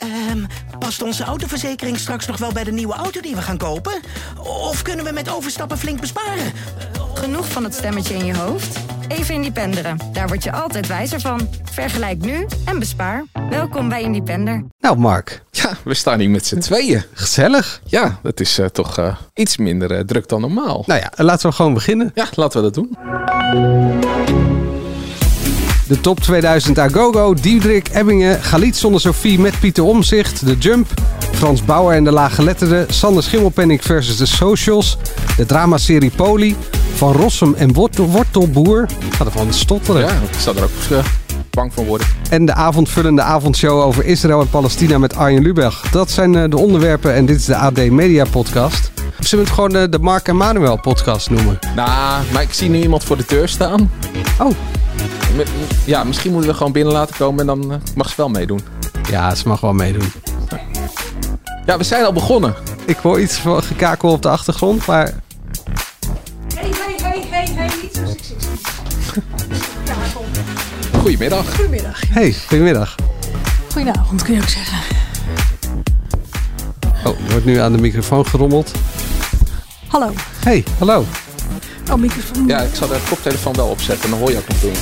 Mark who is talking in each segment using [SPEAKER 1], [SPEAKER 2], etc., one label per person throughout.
[SPEAKER 1] Ehm, past onze autoverzekering straks nog wel bij de nieuwe auto die we gaan kopen? Of kunnen we met overstappen flink besparen?
[SPEAKER 2] Genoeg van het stemmetje in je hoofd? Even Independeren. Daar word je altijd wijzer van. Vergelijk nu en bespaar. Welkom bij Independer.
[SPEAKER 3] Nou, Mark,
[SPEAKER 4] Ja, we staan hier met z'n tweeën.
[SPEAKER 3] gezellig.
[SPEAKER 4] Ja, dat is eh, toch eh, iets minder eh, druk dan normaal.
[SPEAKER 3] Nou ja, laten we gewoon beginnen.
[SPEAKER 4] Ja, laten we dat doen.
[SPEAKER 3] De top 2000 Agogo, Diederik Ebbingen, Galit zonder Sophie met Pieter Omzicht, De Jump, Frans Bauer en de Lage Sander Schimmelpenninck versus de Socials, de dramaserie Poli, Van Rossum en Wortel, Wortelboer, ik ga ervan stotteren,
[SPEAKER 4] Ja, ik zou er ook eh, bang van worden.
[SPEAKER 3] en de avondvullende avondshow over Israël en Palestina met Arjen Lubach. Dat zijn eh, de onderwerpen en dit is de AD Media podcast. Of zullen we het gewoon eh, de Mark en Manuel podcast noemen?
[SPEAKER 4] Nou, maar ik zie nu iemand voor de deur staan.
[SPEAKER 3] Oh,
[SPEAKER 4] Ja, misschien moeten we gewoon binnen laten komen en dan eh, mag ze wel meedoen.
[SPEAKER 3] ja, ze mag wel meedoen.
[SPEAKER 4] Ja, we zijn al begonnen.
[SPEAKER 3] Ik hoor iets van gekakel op de achtergrond, maar
[SPEAKER 5] Hey, hey, hey, hey, hey, niet zo seksistisch. Ja, kom.
[SPEAKER 4] Goedemiddag.
[SPEAKER 5] Goedemiddag.
[SPEAKER 3] hey, goedemiddag.
[SPEAKER 5] Goedenavond, kun je ook zeggen.
[SPEAKER 3] Oh, er wordt nu aan de microfoon gerommeld.
[SPEAKER 5] Hallo.
[SPEAKER 3] Hey, hallo.
[SPEAKER 5] Oh, microfoon.
[SPEAKER 4] Ja, ik zal de koptelefoon wel opzetten, dan hoor je ook nog doen.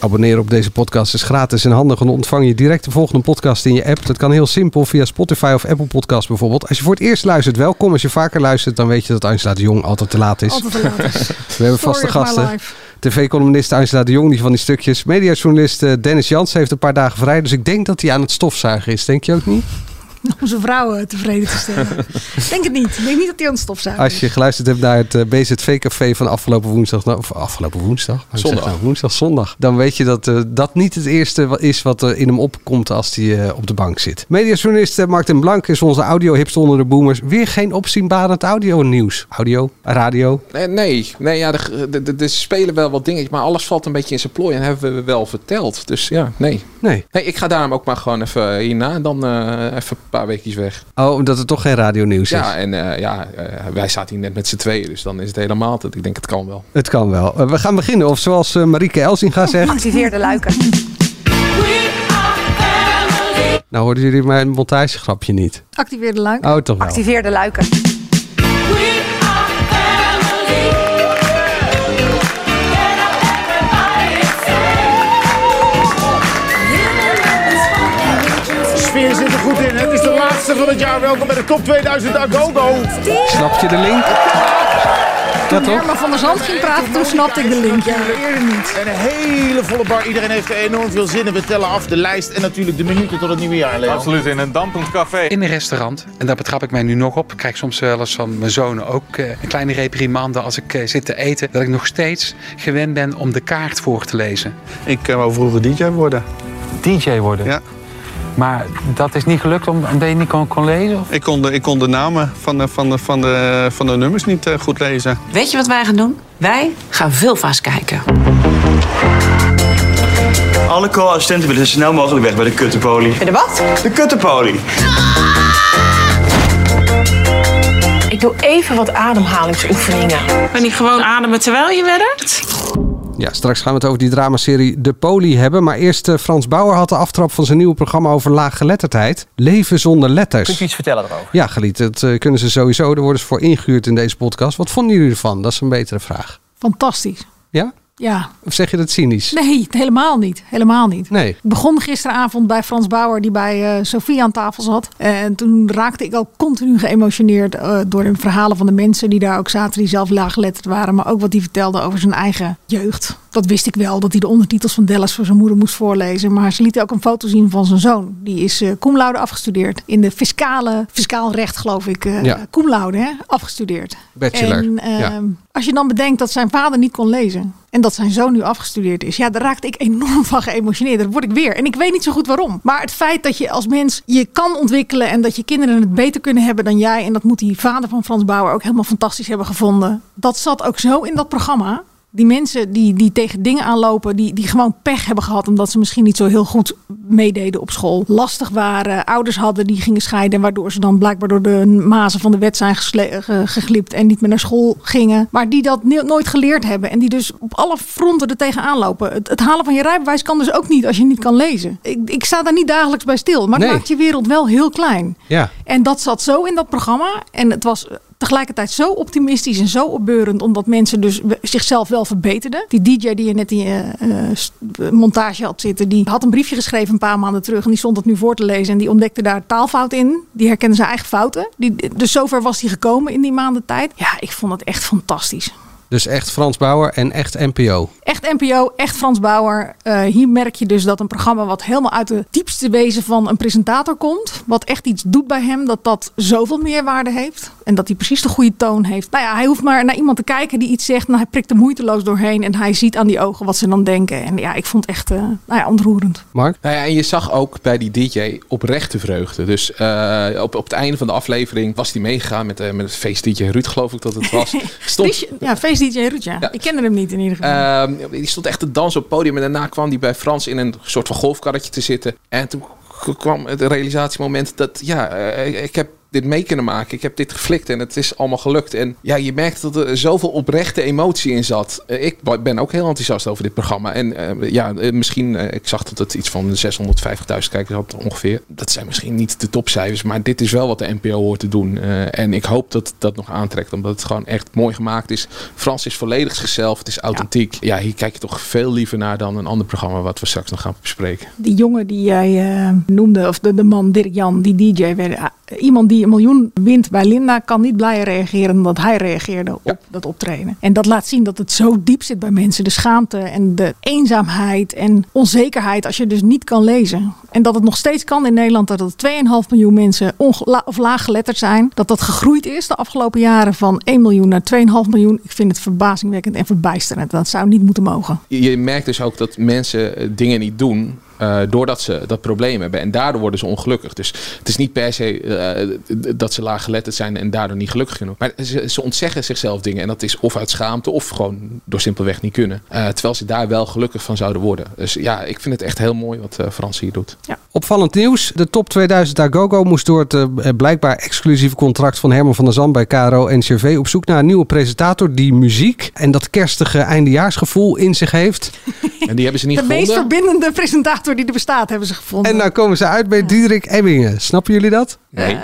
[SPEAKER 3] Abonneren op deze podcast is gratis en handig en dan ontvang je direct de volgende podcast in je app. Dat kan heel simpel via Spotify of Apple Podcasts bijvoorbeeld. Als je voor het eerst luistert, welkom. Als je vaker luistert, dan weet je dat Angela de Jong altijd te laat is.
[SPEAKER 5] Altijd te laat is.
[SPEAKER 3] We hebben vaste gasten. TV-columnist Angela de Jong, die van die stukjes. Mediajournalist eh, Dennis Jans heeft een paar dagen vrij. Dus ik denk dat hij aan het stofzuigen is. Denk je ook niet?
[SPEAKER 5] Om zijn vrouwen tevreden te stellen. Ik denk het niet. Ik denk niet dat hij aan het stofzuigen
[SPEAKER 3] Als je
[SPEAKER 5] is.
[SPEAKER 3] geluisterd hebt naar het eh, BZV-café van afgelopen woensdag, nou, of afgelopen woensdag,
[SPEAKER 4] Zondag.
[SPEAKER 3] nou, woensdag, zondag, dan weet je dat eh, dat niet het eerste is wat er in hem opkomt als hij eh, op de bank zit. Mediajournalist eh, den Blank is onze audio-hipster onder de boomers. Weer geen opzienbarend audio-nieuws. Audio, radio.
[SPEAKER 4] Nee, nee, nee ja, er, er- er- er spelen wel wat dingetjes, maar alles valt een beetje in zijn plooi en hebben we wel verteld. Dus ja, nee.
[SPEAKER 3] Nee.
[SPEAKER 4] Nee, ik ga daarom ook maar gewoon even hierna en dan eh, even paar weekjes weg.
[SPEAKER 3] Oh, omdat er toch geen radio-nieuws is.
[SPEAKER 4] Ja, en eh, ja, eh, wij zaten hier net met z'n tweeën, dus dan is het helemaal... dat Ik denk, het kan wel.
[SPEAKER 3] Het kan wel. Eh, we gaan beginnen. Of zoals Marieke Elsinga zegt.
[SPEAKER 2] Activeer de luiken.
[SPEAKER 3] Nou hoorden jullie mijn montagegrapje niet.
[SPEAKER 5] Activeer de luik.
[SPEAKER 3] Oh, toch wel.
[SPEAKER 2] Activeer de luiken.
[SPEAKER 6] Sfeer zit er goed in. Is de laatste van het jaar. Welkom bij de Top 2000 Agogo.
[SPEAKER 3] Snap je de link? Ja, toch?
[SPEAKER 5] Herman van der Zand ging praten, toen snapte ik de link. Ja, eerder niet.
[SPEAKER 6] En een hele volle bar. Iedereen heeft er enorm veel zin in. We tellen af de lijst en natuurlijk de minuten tot het nieuwe jaar, Leo.
[SPEAKER 7] Absoluut, in een dampend café.
[SPEAKER 8] in een restaurant. En daar betrap ik mij nu nog op. Ik krijg soms wel eens van mijn zonen ook eh, een kleine reprimande als ik eh, zit te eten. Dat ik nog steeds gewend ben om de kaart voor te lezen.
[SPEAKER 7] Ik eh, wou vroeger DJ worden.
[SPEAKER 8] DJ worden.
[SPEAKER 7] Ja.
[SPEAKER 8] Maar dat is niet gelukt om- omdat je niet kon, kon lezen? Of?
[SPEAKER 7] Ik kon de, ik kon de namen van de, van de, van de, van de nummers niet eh, goed lezen.
[SPEAKER 9] Weet je wat wij gaan doen? Wij gaan veel vast kijken.
[SPEAKER 10] Alle co-assistenten willen zo snel mogelijk weg bij de kuttenpolie.
[SPEAKER 9] Bij de wat?
[SPEAKER 10] De kuttenpolie.
[SPEAKER 9] Ik doe even wat ademhalingsoefeningen. Kan je gewoon ademen terwijl je werkt?
[SPEAKER 3] Ja, straks gaan we het over die dramaserie De Poli hebben. Maar eerst eh, Frans Bauer had de aftrap van zijn nieuwe programma over laaggeletterdheid. Leven zonder letters.
[SPEAKER 10] Kunt u iets vertellen erover?
[SPEAKER 3] Ja, Geliet, dat eh, kunnen ze sowieso. Daar worden ze voor ingehuurd in deze podcast. Wat vonden jullie ervan? Dat is een betere vraag.
[SPEAKER 5] Fantastisch.
[SPEAKER 3] Ja?
[SPEAKER 5] Ja.
[SPEAKER 3] Of zeg je dat cynisch?
[SPEAKER 5] Nee, helemaal niet. Helemaal niet.
[SPEAKER 3] Nee.
[SPEAKER 5] Ik begon gisteravond bij Frans Bauer, die bij eh Sofie aan tafel zat. En toen raakte ik al continu geëmotioneerd eh, door de verhalen van de mensen die daar ook zaten, die zelf laaggeletterd waren. Maar ook wat hij vertelde over zijn eigen jeugd. Dat wist ik wel, dat hij de ondertitels van Dallas voor zijn moeder moest voorlezen. Maar ze liet ook een foto zien van zijn zoon. Die is cum laude afgestudeerd. In de fiscale, fiscaal recht geloof ik,
[SPEAKER 3] Ja.
[SPEAKER 5] cum laude hè, afgestudeerd.
[SPEAKER 3] Bachelor,
[SPEAKER 5] En eh,
[SPEAKER 3] ja.
[SPEAKER 5] als je dan bedenkt dat zijn vader niet kon lezen. En dat zijn zoon nu afgestudeerd is. Ja, daar raakte ik enorm van geëmotioneerd. Dat word ik weer. En ik weet niet zo goed waarom. Maar het feit dat je als mens je kan ontwikkelen. En dat je kinderen het beter kunnen hebben dan jij. En dat moet die vader van Frans Bauer ook helemaal fantastisch hebben gevonden. Dat zat ook zo in dat programma. Die mensen die, die tegen dingen aanlopen, die, die gewoon pech hebben gehad. Omdat ze misschien niet zo heel goed meededen op school. Lastig waren, ouders hadden die gingen scheiden. Waardoor ze dan blijkbaar door de mazen van de wet zijn ge- geglipt. En niet meer naar school gingen. Maar die dat nooit geleerd hebben. En die dus op alle fronten er tegenaan lopen. Het, het halen van je rijbewijs kan dus ook niet als je niet kan lezen. Ik, ik sta daar niet dagelijks bij stil. Maar het maakt je wereld wel heel klein.
[SPEAKER 3] Ja.
[SPEAKER 5] En dat zat zo in dat programma. En het was tegelijkertijd zo optimistisch en zo opbeurend. Omdat mensen dus zichzelf wel verbeterden. Die DJ die je net in eh, montage had zitten. Die had een briefje geschreven een paar maanden terug. En die stond het nu voor te lezen. En die ontdekte daar taalfout in. Die herkende zijn eigen fouten. Die, dus zover was hij gekomen in die maanden tijd. Ja, ik vond het echt fantastisch.
[SPEAKER 3] Dus echt Frans Bauer en echt NPO.
[SPEAKER 5] Echt NPO, echt Frans Bauer. Eh, hier merk je dus dat een programma wat helemaal uit de diepste wezen van een presentator komt. Wat echt iets doet bij hem, dat dat zoveel meerwaarde heeft. En dat hij precies de goede toon heeft. Nou ja, hij hoeft maar naar iemand te kijken die iets zegt. En hij prikt er moeiteloos doorheen. En hij ziet aan die ogen wat ze dan denken. En ja, ik vond het echt eh, nou ja, ontroerend.
[SPEAKER 3] Mark?
[SPEAKER 4] Nou ja, en je zag ook bij die DJ oprechte vreugde. Dus eh, op, op het einde van de aflevering was hij meegegaan met, met het feest-DJ Ruud, geloof ik dat het was. Stond,
[SPEAKER 5] Ja, feest DJ Ruud, ja. Ik kende hem niet in ieder geval.
[SPEAKER 4] Ehm, die stond echt te dansen op het podium. En daarna kwam hij bij Frans in een soort van golfkarretje te zitten. En toen kwam het realisatiemoment dat, ja, eh, ik heb dit mee kunnen maken. Ik heb dit geflikt en het is allemaal gelukt. En ja, je merkt dat er zoveel oprechte emotie in zat. Eh, ik ben ook heel enthousiast over dit programma. En eh, ja, eh, misschien, ik zag dat het iets van 650.000 kijkers had ongeveer. Dat zijn misschien niet de topcijfers, maar dit is wel wat de NPO hoort te doen. En ik hoop dat dat nog aantrekt, omdat het gewoon echt mooi gemaakt is. Frans is volledig zichzelf, het is authentiek. Ja, hier kijk je toch veel liever naar dan een ander programma wat we straks nog gaan bespreken.
[SPEAKER 5] Die jongen die jij noemde, of de, de man Dirk Jan, die DJ, werd, ah, iemand die een miljoen wint bij Linda, kan niet blijer reageren dan dat hij reageerde op dat optreden. En dat laat zien dat het zo diep zit bij mensen. De schaamte en de eenzaamheid en onzekerheid als je dus niet kan lezen. En dat het nog steeds kan in Nederland, dat het 2,5 miljoen mensen la- of laaggeletterd zijn. Dat dat gegroeid is de afgelopen jaren van 1 miljoen naar 2,5 miljoen. Ik vind het verbazingwekkend en verbijsterend. Dat zou niet moeten mogen.
[SPEAKER 4] Je je merkt dus ook dat mensen eh, dingen niet doen. Eh, doordat ze dat probleem hebben. En daardoor worden ze ongelukkig. Dus het is niet per se eh, dat ze laaggeletterd zijn en daardoor niet gelukkig genoeg. Maar ze, ze ontzeggen zichzelf dingen. En dat is of uit schaamte of gewoon door simpelweg niet kunnen. Eh, terwijl ze daar wel gelukkig van zouden worden. Dus ja, ik vind het echt heel mooi wat eh, Frans hier doet.
[SPEAKER 3] Opvallend nieuws. De top 2000 Agogo moest door het blijkbaar exclusieve contract van Herman van der Zand bij KRO NCRV op zoek naar een nieuwe presentator die muziek en dat kerstige eindejaarsgevoel in zich heeft.
[SPEAKER 4] En die hebben ze niet
[SPEAKER 5] De meest
[SPEAKER 4] gevonden.
[SPEAKER 5] verbindende presentator die er bestaat, hebben ze gevonden.
[SPEAKER 3] En nou komen ze uit bij Diederik Ebbingen. Snappen jullie dat?
[SPEAKER 4] Nee.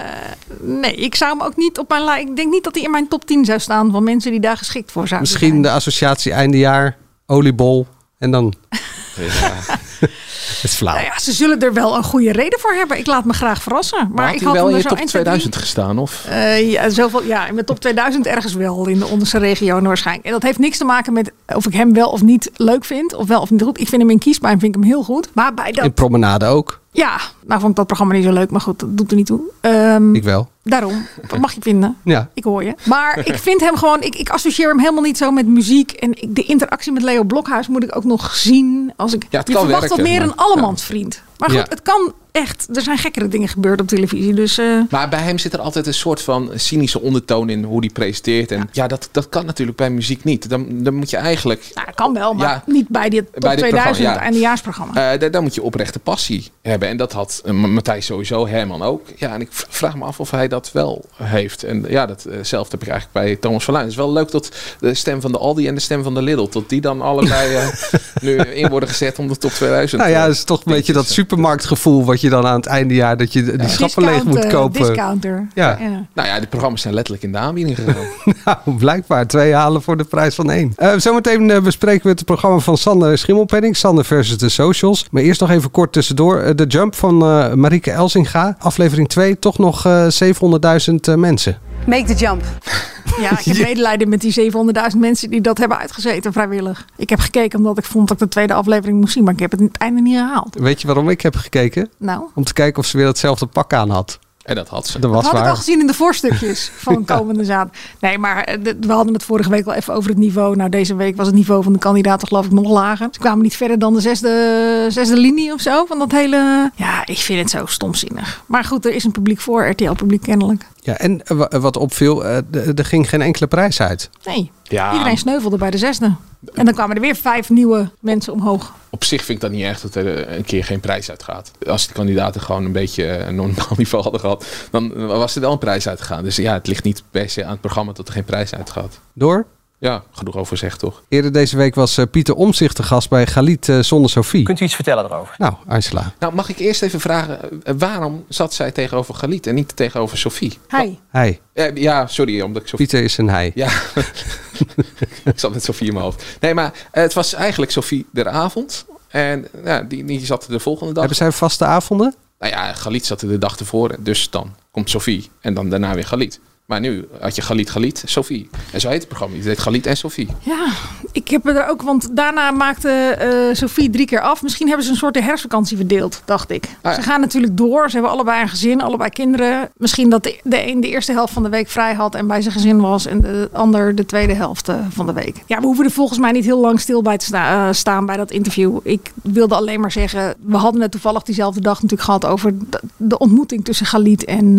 [SPEAKER 5] Nee, ik zou hem ook niet op mijn lijst. Ik denk niet dat hij in mijn top 10 zou staan van mensen die daar geschikt voor zouden
[SPEAKER 3] Misschien de associatie eindejaar, oliebol en dan... Het is flauw.
[SPEAKER 5] Nou ja, ze zullen er wel een goede reden voor hebben. Ik laat me graag verrassen. Maar,
[SPEAKER 4] Maar had
[SPEAKER 5] ik had
[SPEAKER 4] wel in je top
[SPEAKER 5] 1, 2, 3.
[SPEAKER 4] 2000 gestaan? Of?
[SPEAKER 5] Eh, ja, zoveel, ja, in mijn top 2000 ergens wel in de onderste regio waarschijnlijk. En dat heeft niks te maken met of ik hem wel of niet leuk vind. Of wel of niet goed. Ik vind hem in kiespijn vind ik hem heel goed. Maar bij dat...
[SPEAKER 3] In Promenade ook.
[SPEAKER 5] Ja, nou vond ik dat programma niet zo leuk. Maar goed, dat doet er niet toe. Ehm,
[SPEAKER 3] Ik wel.
[SPEAKER 5] Daarom. Wat mag je vinden?
[SPEAKER 3] Ja.
[SPEAKER 5] Ik hoor je. Maar ik vind hem gewoon, ik, ik associeer hem helemaal niet zo met muziek. En ik, de interactie met Leo Blokhuis moet ik ook nog zien. Als ik,
[SPEAKER 4] Ja, het
[SPEAKER 5] je
[SPEAKER 4] kan
[SPEAKER 5] verwacht
[SPEAKER 4] werken,
[SPEAKER 5] wat meer
[SPEAKER 4] maar-
[SPEAKER 5] een allemansvriend. Maar goed,
[SPEAKER 4] Ja.
[SPEAKER 5] het kan echt. Er zijn gekkere dingen gebeurd op televisie. Dus eh,
[SPEAKER 4] Maar bij hem zit er altijd een soort van cynische ondertoon in hoe hij presenteert. En ja, dat, dat kan natuurlijk bij muziek niet. Dan, dan moet je eigenlijk.
[SPEAKER 5] nou, dat kan wel, maar
[SPEAKER 4] Ja.
[SPEAKER 5] niet bij dit top
[SPEAKER 4] Bij dit
[SPEAKER 5] 2000
[SPEAKER 4] programma, ja.
[SPEAKER 5] eindejaarsprogramma.
[SPEAKER 4] eh, daar, daar moet je oprechte passie hebben. En dat had eh, Ma- Matthijs sowieso, Herman ook. Ja, en ik vraag me af of hij dat wel heeft. En ja, datzelfde heb ik eigenlijk bij Thomas van Luijn. Het is wel leuk dat de stem van de Aldi en de stem van de Lidl... tot die dan allebei eh, nu in worden gezet om de top 2000.
[SPEAKER 3] Nou ja,
[SPEAKER 4] eh,
[SPEAKER 3] dat is toch een beetje dat supermarktgevoel wat je dan aan het eindejaar, dat je die schappen leeg moet
[SPEAKER 5] eh,
[SPEAKER 3] kopen.
[SPEAKER 5] Discounter.
[SPEAKER 3] Ja.
[SPEAKER 4] Nou ja, die programma's zijn letterlijk in de aanbieding gegaan.
[SPEAKER 3] Nou, blijkbaar. Twee halen voor de prijs van één. Eh, zometeen eh, bespreken we het programma van Sander Schimmelpenning. Sander versus de socials. Maar eerst nog even kort tussendoor. Eh, de Jump van eh Marieke Elsinga. Aflevering 2. Toch nog eh 700.000 eh, mensen.
[SPEAKER 11] Make the jump.
[SPEAKER 5] Ja, ik heb medelijden met die 700.000 mensen die dat hebben uitgezeten vrijwillig. Ik heb gekeken omdat ik vond dat ik de tweede aflevering moest zien, maar ik heb het in het einde niet gehaald.
[SPEAKER 3] Weet je waarom ik heb gekeken?
[SPEAKER 5] Nou,
[SPEAKER 3] Om te kijken of ze weer hetzelfde pak aan had.
[SPEAKER 4] En dat had ze.
[SPEAKER 3] Dat was
[SPEAKER 5] dat had ik al gezien in de voorstukjes van komende zaterdag. Nee, maar eh, we hadden het vorige week wel even over het niveau. Nou, deze week was het niveau van de kandidaten geloof ik nog lager. Ze kwamen niet verder dan de zesde, zesde linie of zo van dat hele... Ja, ik vind het zo stomzinnig. Maar goed, er is een publiek voor, RTL-publiek kennelijk.
[SPEAKER 3] Ja, en eh, wa- wat opviel, eh, er ging geen enkele prijs uit.
[SPEAKER 5] Nee,
[SPEAKER 4] Ja,
[SPEAKER 5] iedereen sneuvelde bij de zesde. En dan kwamen er weer vijf nieuwe mensen omhoog.
[SPEAKER 4] Op zich vind ik dat niet erg dat er een keer geen prijs uitgaat. Als de kandidaten gewoon een beetje een normaal niveau hadden gehad, dan was er wel een prijs uitgegaan. Dus ja, het ligt niet per se aan het programma dat er geen prijs uitgaat.
[SPEAKER 3] Door?
[SPEAKER 4] Ja, genoeg over gezegd toch?
[SPEAKER 3] Eerder deze week was eh, Pieter Omzicht te gast bij Galit eh, zonder Sophie.
[SPEAKER 11] Kunt u iets vertellen erover?
[SPEAKER 3] Nou, Angela.
[SPEAKER 4] Nou, mag ik eerst even vragen, eh, waarom zat zij tegenover Galit en niet tegenover Sophie?
[SPEAKER 5] Hij.
[SPEAKER 3] Hij.
[SPEAKER 4] Ja, sorry, omdat ik Sophie...
[SPEAKER 3] Pieter is een hij.
[SPEAKER 4] Ja, ik zat met Sophie in mijn hoofd. Nee, maar het was eigenlijk Sophie de avond. En ja, die, die zat er de volgende dag.
[SPEAKER 3] Hebben zij vaste avonden?
[SPEAKER 4] Nou ja, Galit zat er de dag ervoor. Dus dan komt Sophie. En dan daarna weer Galit. Maar nu had je Galit, Galit, Sophie. En zo heet het programma. Het heet Galit en Sophie.
[SPEAKER 5] Ja, ik heb er ook, want daarna maakte eh, Sophie drie keer af. Misschien hebben ze een soort de herfstvakantie verdeeld, dacht ik.
[SPEAKER 4] Ah, ja.
[SPEAKER 5] Ze gaan natuurlijk door. Ze hebben allebei een gezin, allebei kinderen. Misschien dat de, de een de eerste helft van de week vrij had en bij zijn gezin was. En de ander de tweede helft eh, van de week. Ja, we hoeven er volgens mij niet heel lang stil bij te sta- eh, staan bij dat interview. Ik wilde alleen maar zeggen, we hadden het toevallig diezelfde dag natuurlijk gehad over de, de ontmoeting tussen Galit en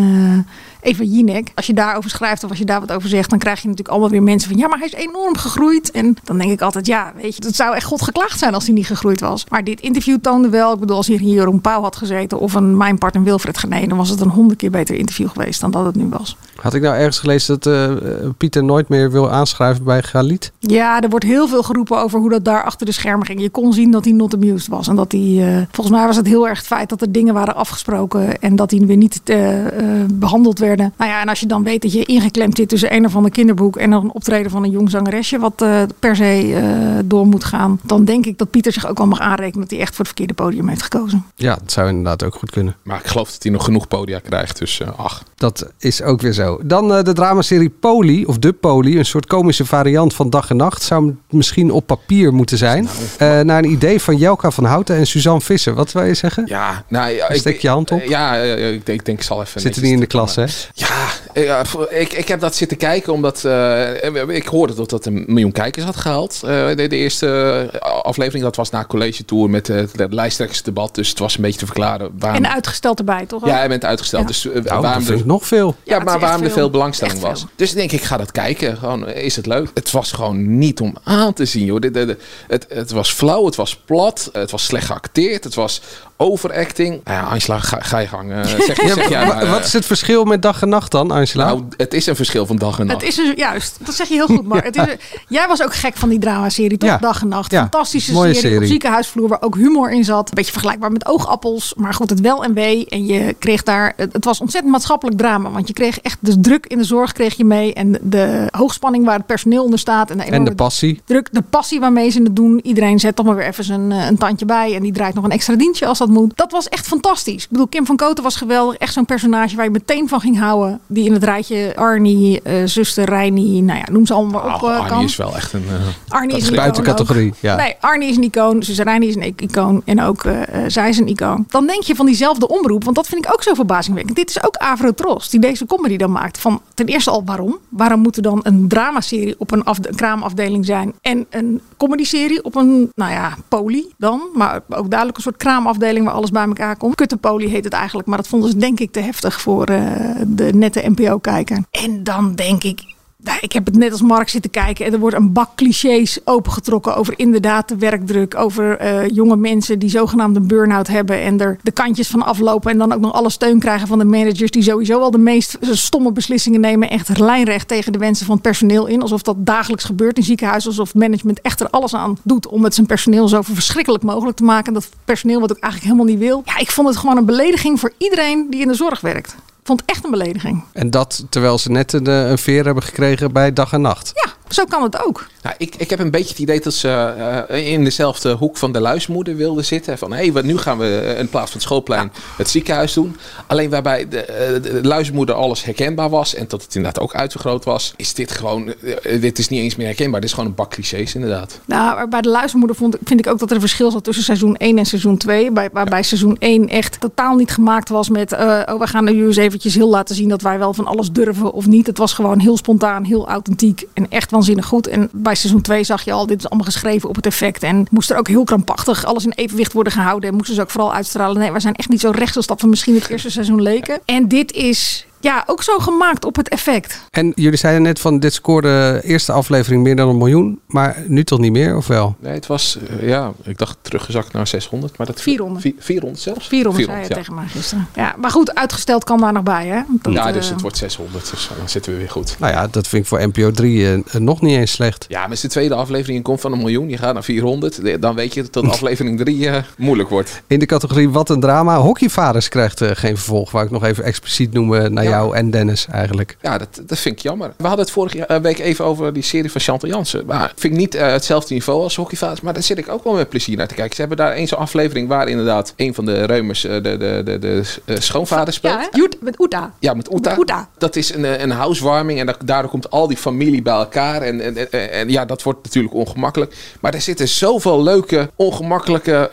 [SPEAKER 5] Eva Jinek. Als je daarover schrijft of als je daar wat over zegt, dan krijg je natuurlijk allemaal weer mensen van ja, maar hij is enorm gegroeid. En dan denk ik altijd, ja, weet je, het zou echt God geklaagd zijn als hij niet gegroeid was. Maar dit interview toonde wel, ik bedoel, als hier Jeroen Pauw had gezeten of een mijn partner Wilfred Genee, dan was het een honderd keer beter interview geweest dan dat het nu was.
[SPEAKER 3] Had ik nou ergens gelezen dat eh, Pieter nooit meer wil aanschrijven bij Galit?
[SPEAKER 5] Ja, er wordt heel veel geroepen over hoe dat daar achter de schermen ging. Je kon zien dat hij not amused was. En dat hij, eh, volgens mij was het heel erg het feit dat er dingen waren afgesproken. En dat die weer niet eh, eh, behandeld werden. Nou ja, en als je dan weet dat je ingeklemd zit tussen een of ander kinderboek. en een optreden van een jong zangeresje. wat eh, per se eh, door moet gaan. dan denk ik dat Pieter zich ook wel mag aanrekenen. dat hij echt voor het verkeerde podium heeft gekozen.
[SPEAKER 3] Ja, dat zou inderdaad ook goed kunnen.
[SPEAKER 4] Maar ik geloof dat hij nog genoeg podia krijgt. Dus eh, ach.
[SPEAKER 3] Dat is ook weer zo. Dan eh, de dramaserie Poli, of De Poli. Een soort komische variant van Dag en Nacht. Zou misschien op papier moeten zijn. Eh, naar een idee van Jelka van Houten en Suzanne Visser. Wat wil je zeggen?
[SPEAKER 4] Ja, nou ja. ik-
[SPEAKER 3] Steek je hand op.
[SPEAKER 4] Ja, ik denk, ik denk ik zal even.
[SPEAKER 3] Zitten niet in de klas, hè?
[SPEAKER 4] Ja, ja, ik, ik heb dat zitten kijken omdat eh, ik hoorde dat dat een miljoen kijkers had gehaald. Eh, de, de eerste eh, aflevering, dat was na college tour met het lijsttrekkersdebat. Dus het was een beetje te verklaren waarom...
[SPEAKER 5] En uitgesteld erbij, toch?
[SPEAKER 4] ja, hij bent uitgesteld.
[SPEAKER 5] Ja.
[SPEAKER 4] Dus
[SPEAKER 3] Nou,
[SPEAKER 4] waarom er-
[SPEAKER 3] nog veel.
[SPEAKER 4] ja, maar waarom er
[SPEAKER 5] veel.
[SPEAKER 4] veel belangstelling was.
[SPEAKER 5] veel.
[SPEAKER 4] Dus ik denk ik ga dat kijken. Gewoon, is het leuk? Het was gewoon niet om aan te zien, joh. Dit- Het, het was flauw, het was plat, het was slecht geacteerd, het was overacting. Nou ja, Angela, ga, ga je gang. zeg,
[SPEAKER 3] Ja,
[SPEAKER 4] zeg jij
[SPEAKER 3] wa-
[SPEAKER 4] maar,
[SPEAKER 3] wat is het verschil met Dag en Nacht dan, Angela?
[SPEAKER 4] Nou, het is een verschil van dag en nacht.
[SPEAKER 5] Het is een, juist, dat zeg je heel goed. Maar het is een- jij was ook gek van die dramaserie, toch?
[SPEAKER 3] Ja.
[SPEAKER 5] Dag en Nacht.
[SPEAKER 3] Ja,
[SPEAKER 5] Fantastische
[SPEAKER 3] mooie
[SPEAKER 5] serie,
[SPEAKER 3] serie.
[SPEAKER 5] op ziekenhuisvloer waar ook humor in zat. Een beetje vergelijkbaar met Oogappels. Maar goed, het wel en wee. En je kreeg daar... Het, het was ontzettend maatschappelijk drama. Want je kreeg echt de druk in de zorg kreeg je mee. En de, hoogspanning waar het personeel onder staat. En de,
[SPEAKER 3] en
[SPEAKER 5] enorme
[SPEAKER 3] de passie.
[SPEAKER 5] druk, de passie waarmee ze het doen. Iedereen zet toch maar weer even zijn, eh, een tandje bij. En die draait nog een extra dienstje als dat moet. Dat was echt fantastisch. Ik bedoel, Kim van Koten was geweldig. Echt zo'n personage waar je meteen van ging houden. Die in het rijtje Arnie, eh, zuster Reinie, nou ja, noem ze allemaal maar op
[SPEAKER 4] Oh,
[SPEAKER 5] eh,
[SPEAKER 4] Arnie
[SPEAKER 5] kan.
[SPEAKER 4] is wel echt een... eh,
[SPEAKER 5] Arnie is een
[SPEAKER 3] buiten categorie, ja.
[SPEAKER 5] Nee, Arnie is een icoon. Zus Reinie is een icoon. En ook zij is een icoon. Dan denk je van diezelfde omroep. Want dat vind ik ook zo verbazingwekkend. Dit is ook Avrotros die deze comedy dan maakt. Van ten eerste al waarom? Waarom moet er dan een dramaserie op een, afde- een kraamafdeling zijn? En een comedyserie op een, nou ja, poli dan. Maar ook duidelijk een soort kraamafdeling waar alles bij elkaar komt. Kuttenpoli heet het eigenlijk. Maar dat vonden ze denk ik te heftig voor de nette NPO-kijker. En dan denk ik, nou, ik heb het net als Mark zitten kijken en er wordt een bak clichés opengetrokken over inderdaad de werkdruk. Over eh, jonge mensen die zogenaamd een burn-out hebben en er de kantjes van aflopen. En dan ook nog alle steun krijgen van de managers die sowieso al de meest stomme beslissingen nemen. Echt lijnrecht tegen de wensen van het personeel in. Alsof dat dagelijks gebeurt in ziekenhuizen. Alsof management echt er alles aan doet om het zijn personeel zo verschrikkelijk mogelijk te maken. Dat personeel wat ook eigenlijk helemaal niet wil. Ja, ik vond het gewoon een belediging voor iedereen die in de zorg werkt. Vond het echt een belediging.
[SPEAKER 3] En dat terwijl ze net een, eh, een veer hebben gekregen bij Dag en Nacht.
[SPEAKER 5] Ja, zo kan het ook.
[SPEAKER 4] Nou, ik, ik heb een beetje het idee dat ze eh, in dezelfde hoek van de luismoeder wilden zitten. Van hé, hey, wat- nu gaan we in plaats van het schoolplein het ziekenhuis doen. Alleen waarbij de, eh, de luismoeder alles herkenbaar was en dat het inderdaad ook uitvergroot was, is dit gewoon, eh, dit is niet eens meer herkenbaar. Dit is gewoon een bak clichés inderdaad.
[SPEAKER 5] Nou, bij de luistermoeder vond, vind ik ook dat er een verschil zat tussen seizoen 1 en seizoen 2. Bij, waarbij seizoen 1 echt totaal niet gemaakt was met... oh, we gaan nu eens eventjes heel laten zien dat wij wel van alles durven of niet. Het was gewoon heel spontaan, heel authentiek en echt waanzinnig goed. En bij seizoen 2 zag je al, dit is allemaal geschreven op het effect. En moest er ook heel krampachtig alles in evenwicht worden gehouden. En moesten ze ook vooral uitstralen. Nee, we zijn echt niet zo rechts als dat we misschien het eerste seizoen leken. En dit is... ja, ook zo gemaakt op het effect.
[SPEAKER 3] En jullie zeiden net van dit scoorde eerste aflevering meer dan een miljoen. Maar nu toch niet meer, of wel?
[SPEAKER 4] Nee, het was, eh, ja, ik dacht teruggezakt naar 600. Maar dat
[SPEAKER 5] 400.
[SPEAKER 4] vi- 400 zelfs?
[SPEAKER 5] 400, zei je
[SPEAKER 4] ja.
[SPEAKER 5] tegen mij gisteren. Ja, maar goed, uitgesteld kan daar nog bij, hè? Dat,
[SPEAKER 4] ja, dus
[SPEAKER 5] eh,
[SPEAKER 4] het wordt 600. Dus dan zitten we weer goed.
[SPEAKER 3] Nou ja, dat vind ik voor NPO 3 eh, nog niet eens slecht.
[SPEAKER 4] Ja, maar als de tweede aflevering komt van een miljoen, je gaat naar 400, dan weet je dat aflevering 3 eh, moeilijk wordt.
[SPEAKER 3] In de categorie Wat een drama. Hockeyvaders krijgt eh, geen vervolg. Waar ik nog even expliciet noemen naar
[SPEAKER 4] Ja.
[SPEAKER 3] Jou en Dennis eigenlijk.
[SPEAKER 4] Ja, dat, dat vind ik jammer. We hadden het vorige eh, week even over die serie van Chantal Jansen. Maar vind ik niet eh, hetzelfde niveau als hockeyfase, maar daar zit ik ook wel met plezier naar te kijken. Ze hebben daar één zo'n aflevering waar inderdaad een van de reumers eh, de, de, de, de, eh, schoonvader speelt.
[SPEAKER 5] Ja, met Oeta.
[SPEAKER 4] Ja, met Oeta. Dat is een, een housewarming en da- daardoor komt al die familie bij elkaar. En, en, en, en ja, dat wordt natuurlijk ongemakkelijk. Maar er zitten zoveel leuke, ongemakkelijke,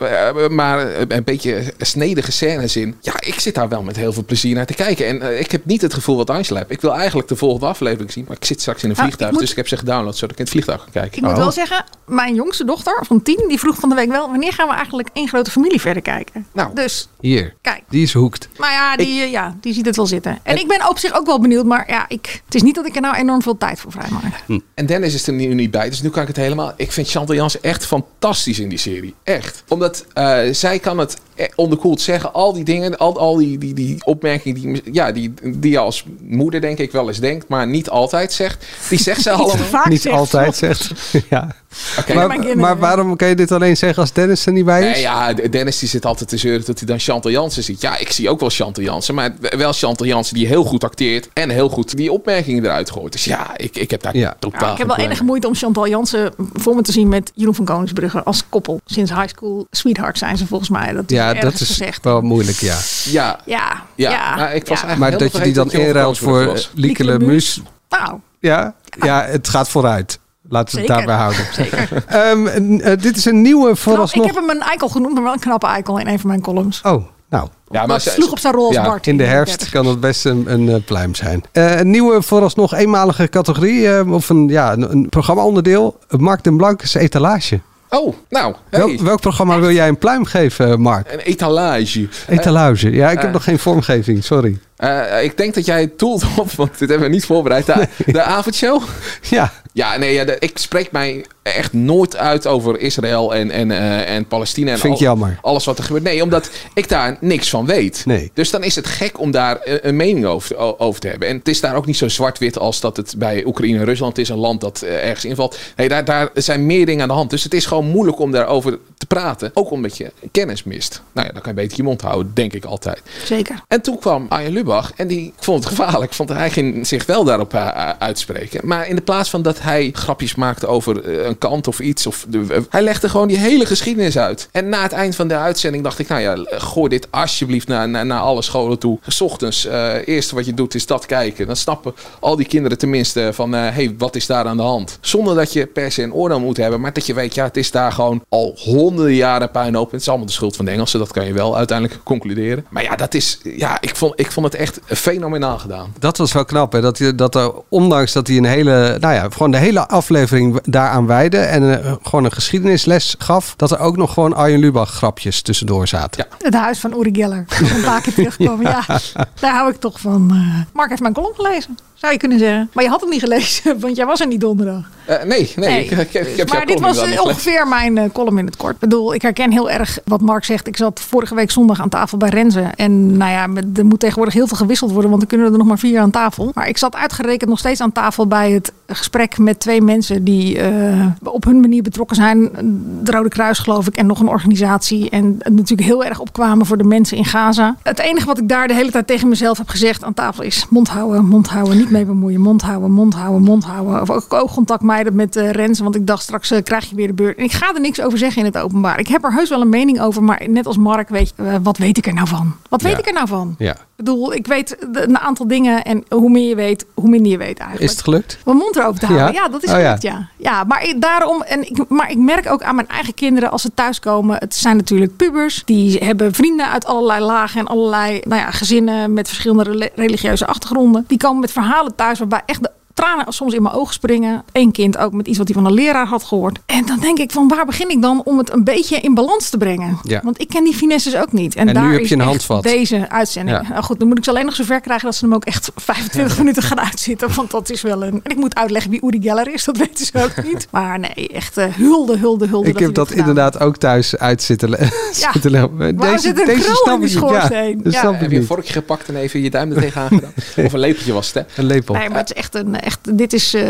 [SPEAKER 4] maar een beetje snedige scènes in. Ja, ik zit daar wel met heel veel plezier naar te kijken. En ik heb niet het gevoel wat Angela heeft. Ik wil eigenlijk de volgende aflevering zien, maar ik zit straks in een
[SPEAKER 5] Nou,
[SPEAKER 4] vliegtuig.
[SPEAKER 5] ik moet-
[SPEAKER 4] Dus ik heb ze gedownload zodat ik in het vliegtuig kan kijken.
[SPEAKER 5] Ik moet wel zeggen, mijn jongste dochter van tien, die vroeg van de week wel, wanneer gaan we eigenlijk één grote familie verder kijken?
[SPEAKER 4] Nou.
[SPEAKER 5] Dus,
[SPEAKER 3] Hier,
[SPEAKER 5] kijk.
[SPEAKER 3] die is hoekt.
[SPEAKER 5] Maar ja, die, eh, ja, die ziet het wel zitten. En, ik ben op zich ook wel benieuwd, maar ja, ik, het is niet dat ik er nou enorm veel tijd voor vrijmaak.
[SPEAKER 4] En Dennis is er nu niet bij, dus nu kan ik het helemaal. Ik vind Chantal Jansen echt fantastisch in die serie. Echt. Omdat eh, zij kan het eh, onderkoeld zeggen. Al die dingen, al, al die, die, die opmerkingen die, ja, die, die je als moeder denk ik wel eens denkt, maar niet altijd zegt. Die zegt ze allemaal.
[SPEAKER 3] niet altijd zegt. ja. Maar, maar waarom kan je dit alleen zeggen als Dennis er niet bij is?
[SPEAKER 4] Nee, ja, Dennis die zit altijd te zeuren dat hij dan Chantal Jansen ziet. Ja, ik zie ook wel Chantal Jansen, maar wel Chantal Jansen die heel goed acteert en heel goed die opmerkingen eruit gooit. Dus ja, ik, ik heb daar totaal
[SPEAKER 5] Ja, ik heb wel enige moeite om Chantal Jansen voor me te zien met Jeroen van Koningsbrugge als koppel. Sinds high school sweetheart zijn ze volgens mij. Dat
[SPEAKER 3] Ja, dat is
[SPEAKER 5] gezegd.
[SPEAKER 3] wel moeilijk, ja.
[SPEAKER 4] Ja,
[SPEAKER 5] Ja,
[SPEAKER 4] ja.
[SPEAKER 5] ja,
[SPEAKER 4] maar ik was
[SPEAKER 5] ja.
[SPEAKER 4] eigenlijk
[SPEAKER 3] Maar dat je die dan inruilt voor Lieke
[SPEAKER 5] Lieke
[SPEAKER 3] Lemus.
[SPEAKER 5] Nou,
[SPEAKER 3] Ja, ja, het gaat vooruit. Laten we het daarbij houden.
[SPEAKER 5] zeker.
[SPEAKER 3] Ehm, eh, dit is een nieuwe
[SPEAKER 5] knap, ik
[SPEAKER 3] vooralsnog.
[SPEAKER 5] heb hem een eikel genoemd, maar wel een knappe eikel in een van mijn columns.
[SPEAKER 3] Oh, nou.
[SPEAKER 4] Ja,
[SPEAKER 5] Dat sloeg op zijn rol als
[SPEAKER 3] Ja,
[SPEAKER 5] Bart.
[SPEAKER 3] in de herfst
[SPEAKER 5] 30.
[SPEAKER 3] kan het best een, een eh, pluim zijn. Eh, een nieuwe vooralsnog eenmalige categorie. eh, of een, ja, een, een programma-onderdeel. Mark den Blankes etalage.
[SPEAKER 4] Oh, nou, hey.
[SPEAKER 3] Welk, welk programma wil jij een pluim geven, Mark?
[SPEAKER 4] Een etalage.
[SPEAKER 3] Etalage. Ja, ik heb nog geen vormgeving, sorry.
[SPEAKER 4] Eh, ik denk dat jij het doelt op, want dit hebben we niet voorbereid. De, de avondshow?
[SPEAKER 3] Ja.
[SPEAKER 4] Ja, nee, ja, ik spreek mij echt nooit uit over Israël en, en, eh, en Palestina. En
[SPEAKER 3] Vind ik jammer.
[SPEAKER 4] Alles wat er gebeurt. Nee, omdat ik daar niks van weet.
[SPEAKER 3] Nee.
[SPEAKER 4] Dus dan is het gek om daar eh, een mening over, over te hebben. En het is daar ook niet zo zwart-wit als dat het bij Oekraïne en Rusland is. Een land dat eh, ergens invalt. Nee, daar, daar zijn meer dingen aan de hand. Dus het is gewoon moeilijk om daarover te praten. Ook omdat je kennis mist. Nou ja, dan kan je beter je mond houden, denk ik altijd.
[SPEAKER 5] Zeker.
[SPEAKER 4] En toen kwam Arjen Lubach en die vond het gevaarlijk. Vond hij ging zich wel daarop uitspreken. Maar in de plaats van dat hij grapjes maakte over kant of iets. Of eh, hij legde gewoon die hele geschiedenis uit. En na het eind van de uitzending dacht ik, nou ja, gooi dit alsjeblieft naar, naar, naar alle scholen toe. 's ochtends, eh eerste wat je doet is dat kijken. Dan snappen al die kinderen tenminste van, hé, hey, wat is daar aan de hand? Zonder dat je per se een oordeel moet hebben. Maar dat je weet, ja, het is daar gewoon al honderden jaren puinhoop. Het is allemaal de schuld van de Engelsen. Dat kan je wel uiteindelijk concluderen. Maar ja, dat is, ja ik, vond, ik vond het echt fenomenaal gedaan.
[SPEAKER 3] Dat was wel knap, hè? Dat, dat er, ondanks dat hij een hele, nou ja, gewoon de hele aflevering daaraan en eh, gewoon een geschiedenisles gaf, dat er ook nog gewoon Arjen Lubach grapjes tussendoor zaten.
[SPEAKER 5] Het huis van Uri Geller. Een paar keer terugkomen. Ja, daar hou ik toch van. eh. Mark heeft mijn column gelezen, zou je kunnen zeggen. Maar je had hem niet gelezen, want jij was er niet donderdag.
[SPEAKER 4] Eh, nee, nee, Ik, ik, ik heb jouw
[SPEAKER 5] maar dit was eh, ongeveer mijn eh, column in het kort. Ik bedoel, ik herken heel erg wat Mark zegt. Ik zat vorige week zondag aan tafel bij Renze. En nou ja, er moet tegenwoordig heel veel gewisseld worden, want er kunnen er nog maar vier aan tafel. Maar ik zat uitgerekend nog steeds aan tafel bij het gesprek met twee mensen die op hun manier betrokken zijn. De Rode Kruis, geloof ik, en nog een organisatie. En natuurlijk heel erg opkwamen voor de mensen in Gaza. Het enige wat ik daar de hele tijd tegen mezelf heb gezegd aan tafel is: mond houden, mond houden, niet mee bemoeien, mond houden, mond houden, mond houden. Of ook oogcontact met eh Renze, want ik dacht straks eh, krijg je weer de beurt. En ik ga er niks over zeggen in het openbaar. Ik heb er heus wel een mening over, maar net als Mark weet je, eh, wat weet ik er nou van? Wat weet
[SPEAKER 3] Ja.
[SPEAKER 5] ik er nou van?
[SPEAKER 3] Ja.
[SPEAKER 5] Ik bedoel, ik weet de- een aantal dingen en hoe meer je weet, hoe minder je weet eigenlijk.
[SPEAKER 3] Is het gelukt?
[SPEAKER 5] Mijn mond erover te houden. Ja,
[SPEAKER 3] Ja?
[SPEAKER 5] dat is
[SPEAKER 3] Oh, ja.
[SPEAKER 5] goed, ja. ja. maar ik- daarom, en ik, maar ik merk ook aan mijn eigen kinderen als ze thuiskomen. Het zijn natuurlijk pubers. Die hebben vrienden uit allerlei lagen en allerlei nou ja, gezinnen met verschillende religieuze achtergronden. Die komen met verhalen thuis waarbij echt de tranen soms in mijn ogen springen. Eén kind ook met iets wat hij van een leraar had gehoord. En dan denk ik van waar begin ik dan om het een beetje in balans te brengen?
[SPEAKER 3] Ja.
[SPEAKER 5] Want ik ken die finesses ook niet.
[SPEAKER 3] En nu
[SPEAKER 5] daar
[SPEAKER 3] heb
[SPEAKER 5] is
[SPEAKER 3] je een handvat.
[SPEAKER 5] Deze uitzending.
[SPEAKER 3] Ja.
[SPEAKER 5] Nou goed, dan moet ik ze alleen nog zover krijgen dat ze hem ook echt 25 minuten gaan uitzitten. Want dat is wel een. En ik moet uitleggen wie Uri Geller is, dat weten ze ook niet. Maar nee, echt eh, hulde, hulde, hulde.
[SPEAKER 3] Ik heb dat inderdaad ook thuis uit zitten, le-
[SPEAKER 5] Ja.
[SPEAKER 3] zitten lopen.
[SPEAKER 5] Zit een krul
[SPEAKER 3] snap
[SPEAKER 5] in.
[SPEAKER 3] Ja,
[SPEAKER 5] schoorsteen? Ja.
[SPEAKER 3] snap
[SPEAKER 4] Heb je een vorkje gepakt en even je duim er tegenaan gedaan? Of een lepeltje was het, hè?
[SPEAKER 3] Een lepel.
[SPEAKER 5] Nee, maar het is echt een. Echt, dit is. eh,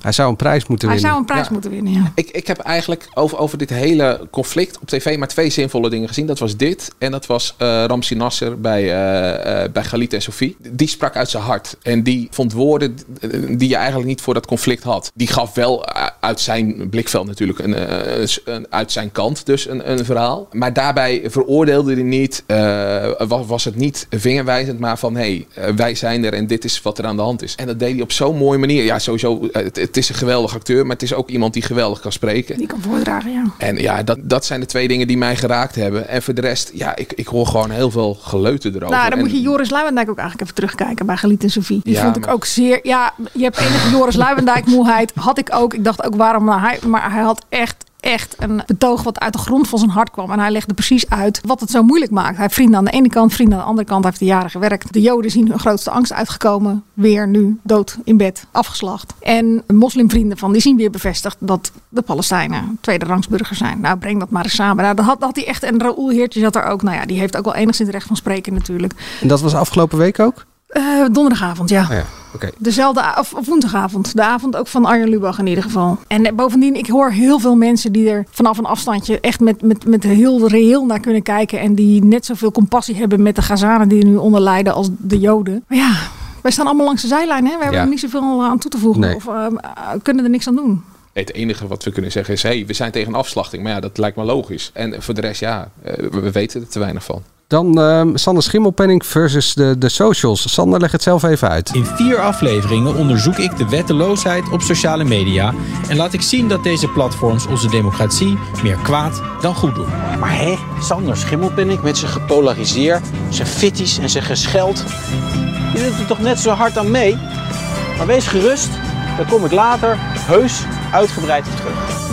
[SPEAKER 3] Hij zou een prijs moeten
[SPEAKER 5] hij
[SPEAKER 3] winnen.
[SPEAKER 5] zou een prijs
[SPEAKER 4] Ja.
[SPEAKER 5] moeten winnen. Ja.
[SPEAKER 4] Ik, ik heb eigenlijk over, over dit hele conflict op tv maar twee zinvolle dingen gezien. Dat was dit en dat was eh Ramsi Nasser bij, eh eh bij Galit en Sofie. Die sprak uit zijn hart en die vond woorden die je eigenlijk niet voor dat conflict had. Die gaf wel uit zijn blikveld natuurlijk een, een- uit zijn kant dus een, een verhaal. Maar daarbij veroordeelde hij niet, eh, was, was het niet vingerwijzend, maar van hé, hey, wij zijn er en dit is wat er aan de hand is. En dat deed hij op zo'n mooie manier. Ja, sowieso, eh, het, het is een geweldig acteur, maar het is ook iemand die geweldig kan spreken.
[SPEAKER 5] Die kan voordragen, ja.
[SPEAKER 4] En ja, dat, dat zijn de twee dingen die mij geraakt hebben. En voor de rest, ja, ik, ik hoor gewoon heel veel geleuten erover.
[SPEAKER 5] Nou, dan
[SPEAKER 4] En-
[SPEAKER 5] moet je Joris Luijendijk ook eigenlijk even terugkijken bij Galiet en Sofie. Die
[SPEAKER 4] Ja,
[SPEAKER 5] vond ik
[SPEAKER 4] maar-
[SPEAKER 5] ook zeer. Ja, je hebt enige Joris Luijendijk moeheid. Had ik ook. Ik dacht ook waarom. Maar hij, maar hij had echt. Echt een betoog wat uit de grond van zijn hart kwam. En hij legde precies uit wat het zo moeilijk maakt. Hij heeft vrienden aan de ene kant, vrienden aan de andere kant. Hij heeft er jaren gewerkt. De Joden zien hun grootste angst uitgekomen. Weer nu dood in bed, afgeslacht. En moslimvrienden van die zien weer bevestigd dat de Palestijnen tweede rangsburgers zijn. Nou, breng dat maar eens samen. Nou, dat had, had hij echt. En Raoul Heertje zat er ook. Nou ja, die heeft ook wel enigszins recht van spreken natuurlijk.
[SPEAKER 3] En dat was afgelopen week ook?
[SPEAKER 5] Eh, donderdagavond, ja.
[SPEAKER 3] Oh ja.
[SPEAKER 5] Dezelfde, of, of woensdagavond. De avond ook van Arjen Lubach in ieder geval. En eh, bovendien, ik hoor heel veel mensen die er vanaf een afstandje echt met, met, met heel reëel naar kunnen kijken. En die net zoveel compassie hebben met de Gazanen die er nu onder lijden als de Joden. Maar ja, wij staan allemaal langs de zijlijn. Hè? We hebben
[SPEAKER 4] Ja.
[SPEAKER 5] er niet zoveel aan toe te voegen.
[SPEAKER 4] Nee.
[SPEAKER 5] Of eh, kunnen er niks aan doen.
[SPEAKER 4] Het enige wat we kunnen zeggen is, hey, we zijn tegen afslachting. Maar ja, dat lijkt me logisch. En voor de rest, ja, eh, we, we weten er te weinig van.
[SPEAKER 3] Dan ehm, Sander Schimmelpenning versus de, de socials. Sander, leg het zelf even uit.
[SPEAKER 11] In vier afleveringen onderzoek ik de wetteloosheid op sociale media en laat ik zien dat deze platforms onze democratie meer kwaad dan goed doen.
[SPEAKER 12] Maar hé, Sander Schimmelpenninck met zijn gepolariseerd, zijn fitties en zijn gescheld. Je doet er toch net zo hard aan mee? Maar wees gerust, daar kom ik later heus uitgebreid op terug.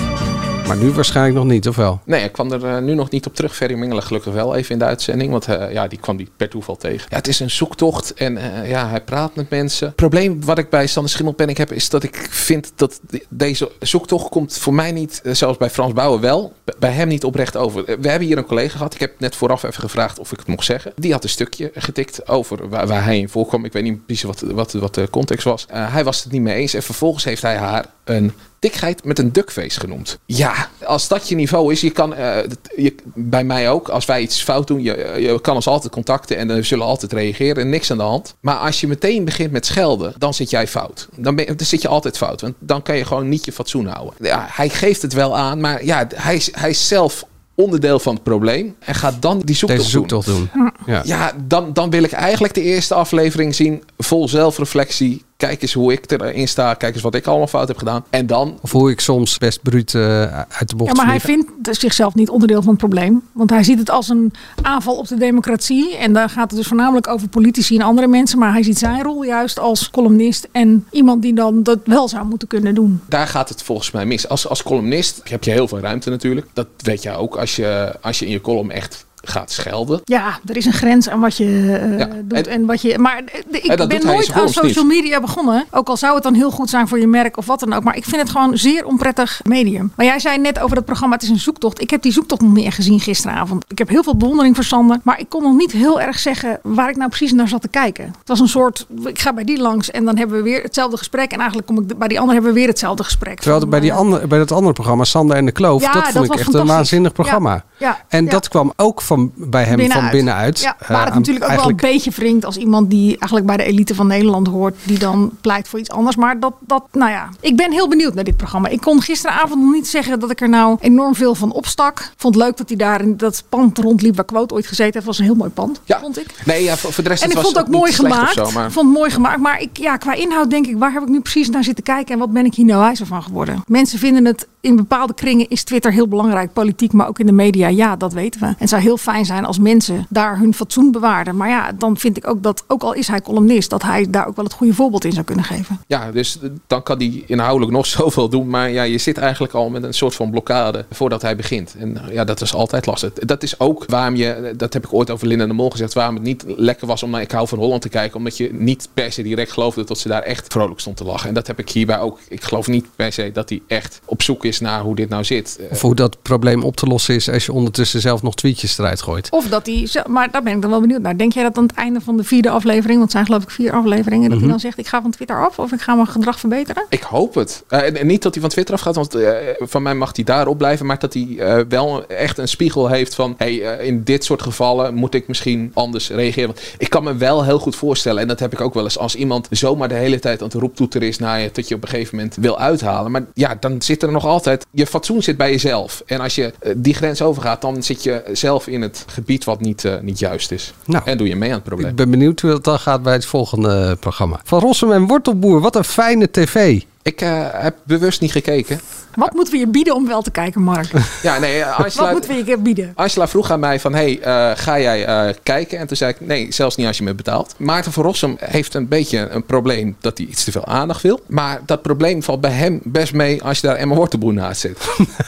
[SPEAKER 3] Maar nu waarschijnlijk nog niet, of wel?
[SPEAKER 4] Nee, ik kwam er eh, nu nog niet op terug. Ferry Mingelen gelukkig wel even in de uitzending. Want eh, ja, die kwam die per toeval tegen. Ja, het is een zoektocht en eh, ja, hij praat met mensen. Het probleem wat ik bij Sander Schimmelpenning heb... is dat ik vind dat de- deze zoektocht komt voor mij niet... zoals bij Frans Bauer wel, bij hem niet oprecht over. We hebben hier een collega gehad. Ik heb net vooraf even gevraagd of ik het mocht zeggen. Die had een stukje getikt over waar, waar hij in voorkwam. Ik weet niet precies wat, wat, wat de context was. Eh, hij was het niet mee eens. En vervolgens heeft hij haar een dikheid met een duckface genoemd. Ja, als dat je niveau is, je kan eh, je, bij mij ook, als wij iets fout doen, je, je kan ons altijd contacten en we zullen altijd reageren, niks aan de hand. Maar als je meteen begint met schelden, dan zit jij fout. Dan, ben, dan zit je altijd fout, want dan kan je gewoon niet je fatsoen houden. Ja, hij geeft het wel aan, maar ja, hij, is- hij is zelf onderdeel van het probleem en gaat dan die zoektocht
[SPEAKER 3] Deze zoektocht doen. Ja.
[SPEAKER 4] ja, dan, dan wil ik eigenlijk de eerste aflevering zien. Vol zelfreflectie. Kijk eens hoe ik erin sta. Kijk eens wat ik allemaal fout heb gedaan. En dan...
[SPEAKER 3] Of hoe ik soms best bruut eh, uit de bocht
[SPEAKER 5] Ja, maar hij vindt dus zichzelf niet onderdeel van het probleem. Want hij ziet het als een aanval op de democratie. En daar gaat het dus voornamelijk over politici en andere mensen. Maar hij ziet zijn rol juist als columnist. En iemand die dan dat wel zou moeten kunnen doen.
[SPEAKER 4] Daar gaat het volgens mij mis. Als, als columnist heb je heel veel ruimte natuurlijk. Dat weet jij ook als je, als je in je column echt gaat schelden.
[SPEAKER 5] Ja, er is een grens aan wat je eh,
[SPEAKER 4] Ja,
[SPEAKER 5] doet. En, wat je, maar eh, ik
[SPEAKER 4] En dat
[SPEAKER 5] ben nooit aan social
[SPEAKER 4] niet.
[SPEAKER 5] media begonnen. Ook al zou het dan heel goed zijn voor je merk of wat dan ook. Maar ik vind het gewoon een zeer onprettig medium. Maar jij zei net over dat programma, het is een zoektocht. Ik heb die zoektocht nog niet echt gezien gisteravond. Ik heb heel veel bewondering voor Sander. Maar ik kon nog niet heel erg zeggen waar ik nou precies naar zat te kijken. Het was een soort, ik ga bij die langs en dan hebben we weer hetzelfde gesprek. En eigenlijk kom ik bij die andere hebben we weer hetzelfde gesprek.
[SPEAKER 3] Terwijl bij, die andere, bij dat andere programma, Sander en de Kloof,
[SPEAKER 5] Ja,
[SPEAKER 3] dat
[SPEAKER 5] dat
[SPEAKER 3] vond ik
[SPEAKER 5] was
[SPEAKER 3] echt een waanzinnig programma.
[SPEAKER 5] Ja, ja,
[SPEAKER 3] en
[SPEAKER 5] ja.
[SPEAKER 3] dat kwam ook van, bij hem van binnenuit.
[SPEAKER 5] Ja,
[SPEAKER 3] Eh,
[SPEAKER 5] waar het natuurlijk ook
[SPEAKER 3] eigenlijk-
[SPEAKER 5] wel een beetje wringt als iemand die eigenlijk bij de elite van Nederland hoort, die dan pleit voor iets anders. Maar dat, dat, nou ja, ik ben heel benieuwd naar dit programma. Ik kon gisteravond nog niet zeggen dat ik er nou enorm veel van opstak. Vond leuk dat hij daar in dat pand rondliep waar Quote ooit gezeten heeft. was een heel mooi pand, vond ik.
[SPEAKER 4] Nee, ja, voor, de rest
[SPEAKER 5] En ik vond het ook mooi gemaakt.
[SPEAKER 4] Zo, maar...
[SPEAKER 5] Ik vond het mooi gemaakt. Maar ik, ja, qua inhoud denk ik, waar heb ik nu precies naar zitten kijken en wat ben ik hier nou wijzer van geworden? Mensen vinden het in bepaalde kringen is Twitter heel belangrijk, politiek, maar ook in de media. Ja, dat weten we. En zou heel heel fijn zijn als mensen daar hun fatsoen bewaarden. Maar ja, dan vind ik ook dat, ook al is hij columnist, dat hij daar ook wel het goede voorbeeld in zou kunnen geven.
[SPEAKER 4] Ja, dus dan kan hij inhoudelijk nog zoveel doen. Maar ja, je zit eigenlijk al met een soort van blokkade voordat hij begint. En ja, dat is altijd lastig. Dat is ook waarom je, dat heb ik ooit over Linda de Mol gezegd, waarom het niet lekker was om naar Ik hou van Holland te kijken. Omdat je niet per se direct geloofde dat ze daar echt vrolijk stond te lachen. En dat heb ik hierbij ook. Ik geloof niet per se dat hij echt op zoek is naar hoe dit nou zit.
[SPEAKER 3] Of hoe dat probleem op te lossen is als je ondertussen zelf nog tweetjes eruit gooit.
[SPEAKER 5] Of dat hij, maar daar ben ik dan wel benieuwd naar. Denk jij dat aan het einde van de vierde aflevering, want het zijn geloof ik vier afleveringen, dat
[SPEAKER 3] Mhm.
[SPEAKER 5] hij dan zegt: Ik ga van Twitter af of ik ga mijn gedrag verbeteren?
[SPEAKER 4] Ik hoop het. Eh, en, en niet dat hij van Twitter afgaat, want eh, van mij mag hij daarop blijven. Maar dat hij eh, wel echt een spiegel heeft van... Hey, in dit soort gevallen moet ik misschien anders reageren. Want ik kan me wel heel goed voorstellen, en dat heb ik ook wel eens... als iemand zomaar de hele tijd aan het roeptoeter is naar je... dat je op een gegeven moment wil uithalen. Maar ja, dan zit er nog altijd... Je fatsoen zit bij jezelf. En als je die grens overgaat, dan zit je zelf in het gebied wat niet, eh, niet juist is.
[SPEAKER 3] Nou.
[SPEAKER 4] en doe je mee aan het probleem.
[SPEAKER 3] Ik ben benieuwd hoe het dan gaat bij het volgende programma. Van Rossum en Wortelboer, wat een fijne tv.
[SPEAKER 4] Ik eh, heb bewust niet gekeken.
[SPEAKER 5] Wat moeten we je bieden om wel te kijken, Mark?
[SPEAKER 4] Ja, nee,
[SPEAKER 5] Wat moeten we je bieden?
[SPEAKER 4] Angela vroeg aan mij van, hey, eh, ga jij eh, kijken? En toen zei ik, nee, zelfs niet als je me betaalt. Maarten van Rossum heeft een beetje een probleem dat hij iets te veel aandacht wil. Maar dat probleem valt bij hem best mee als je daar Emma Wortelboer naast zit.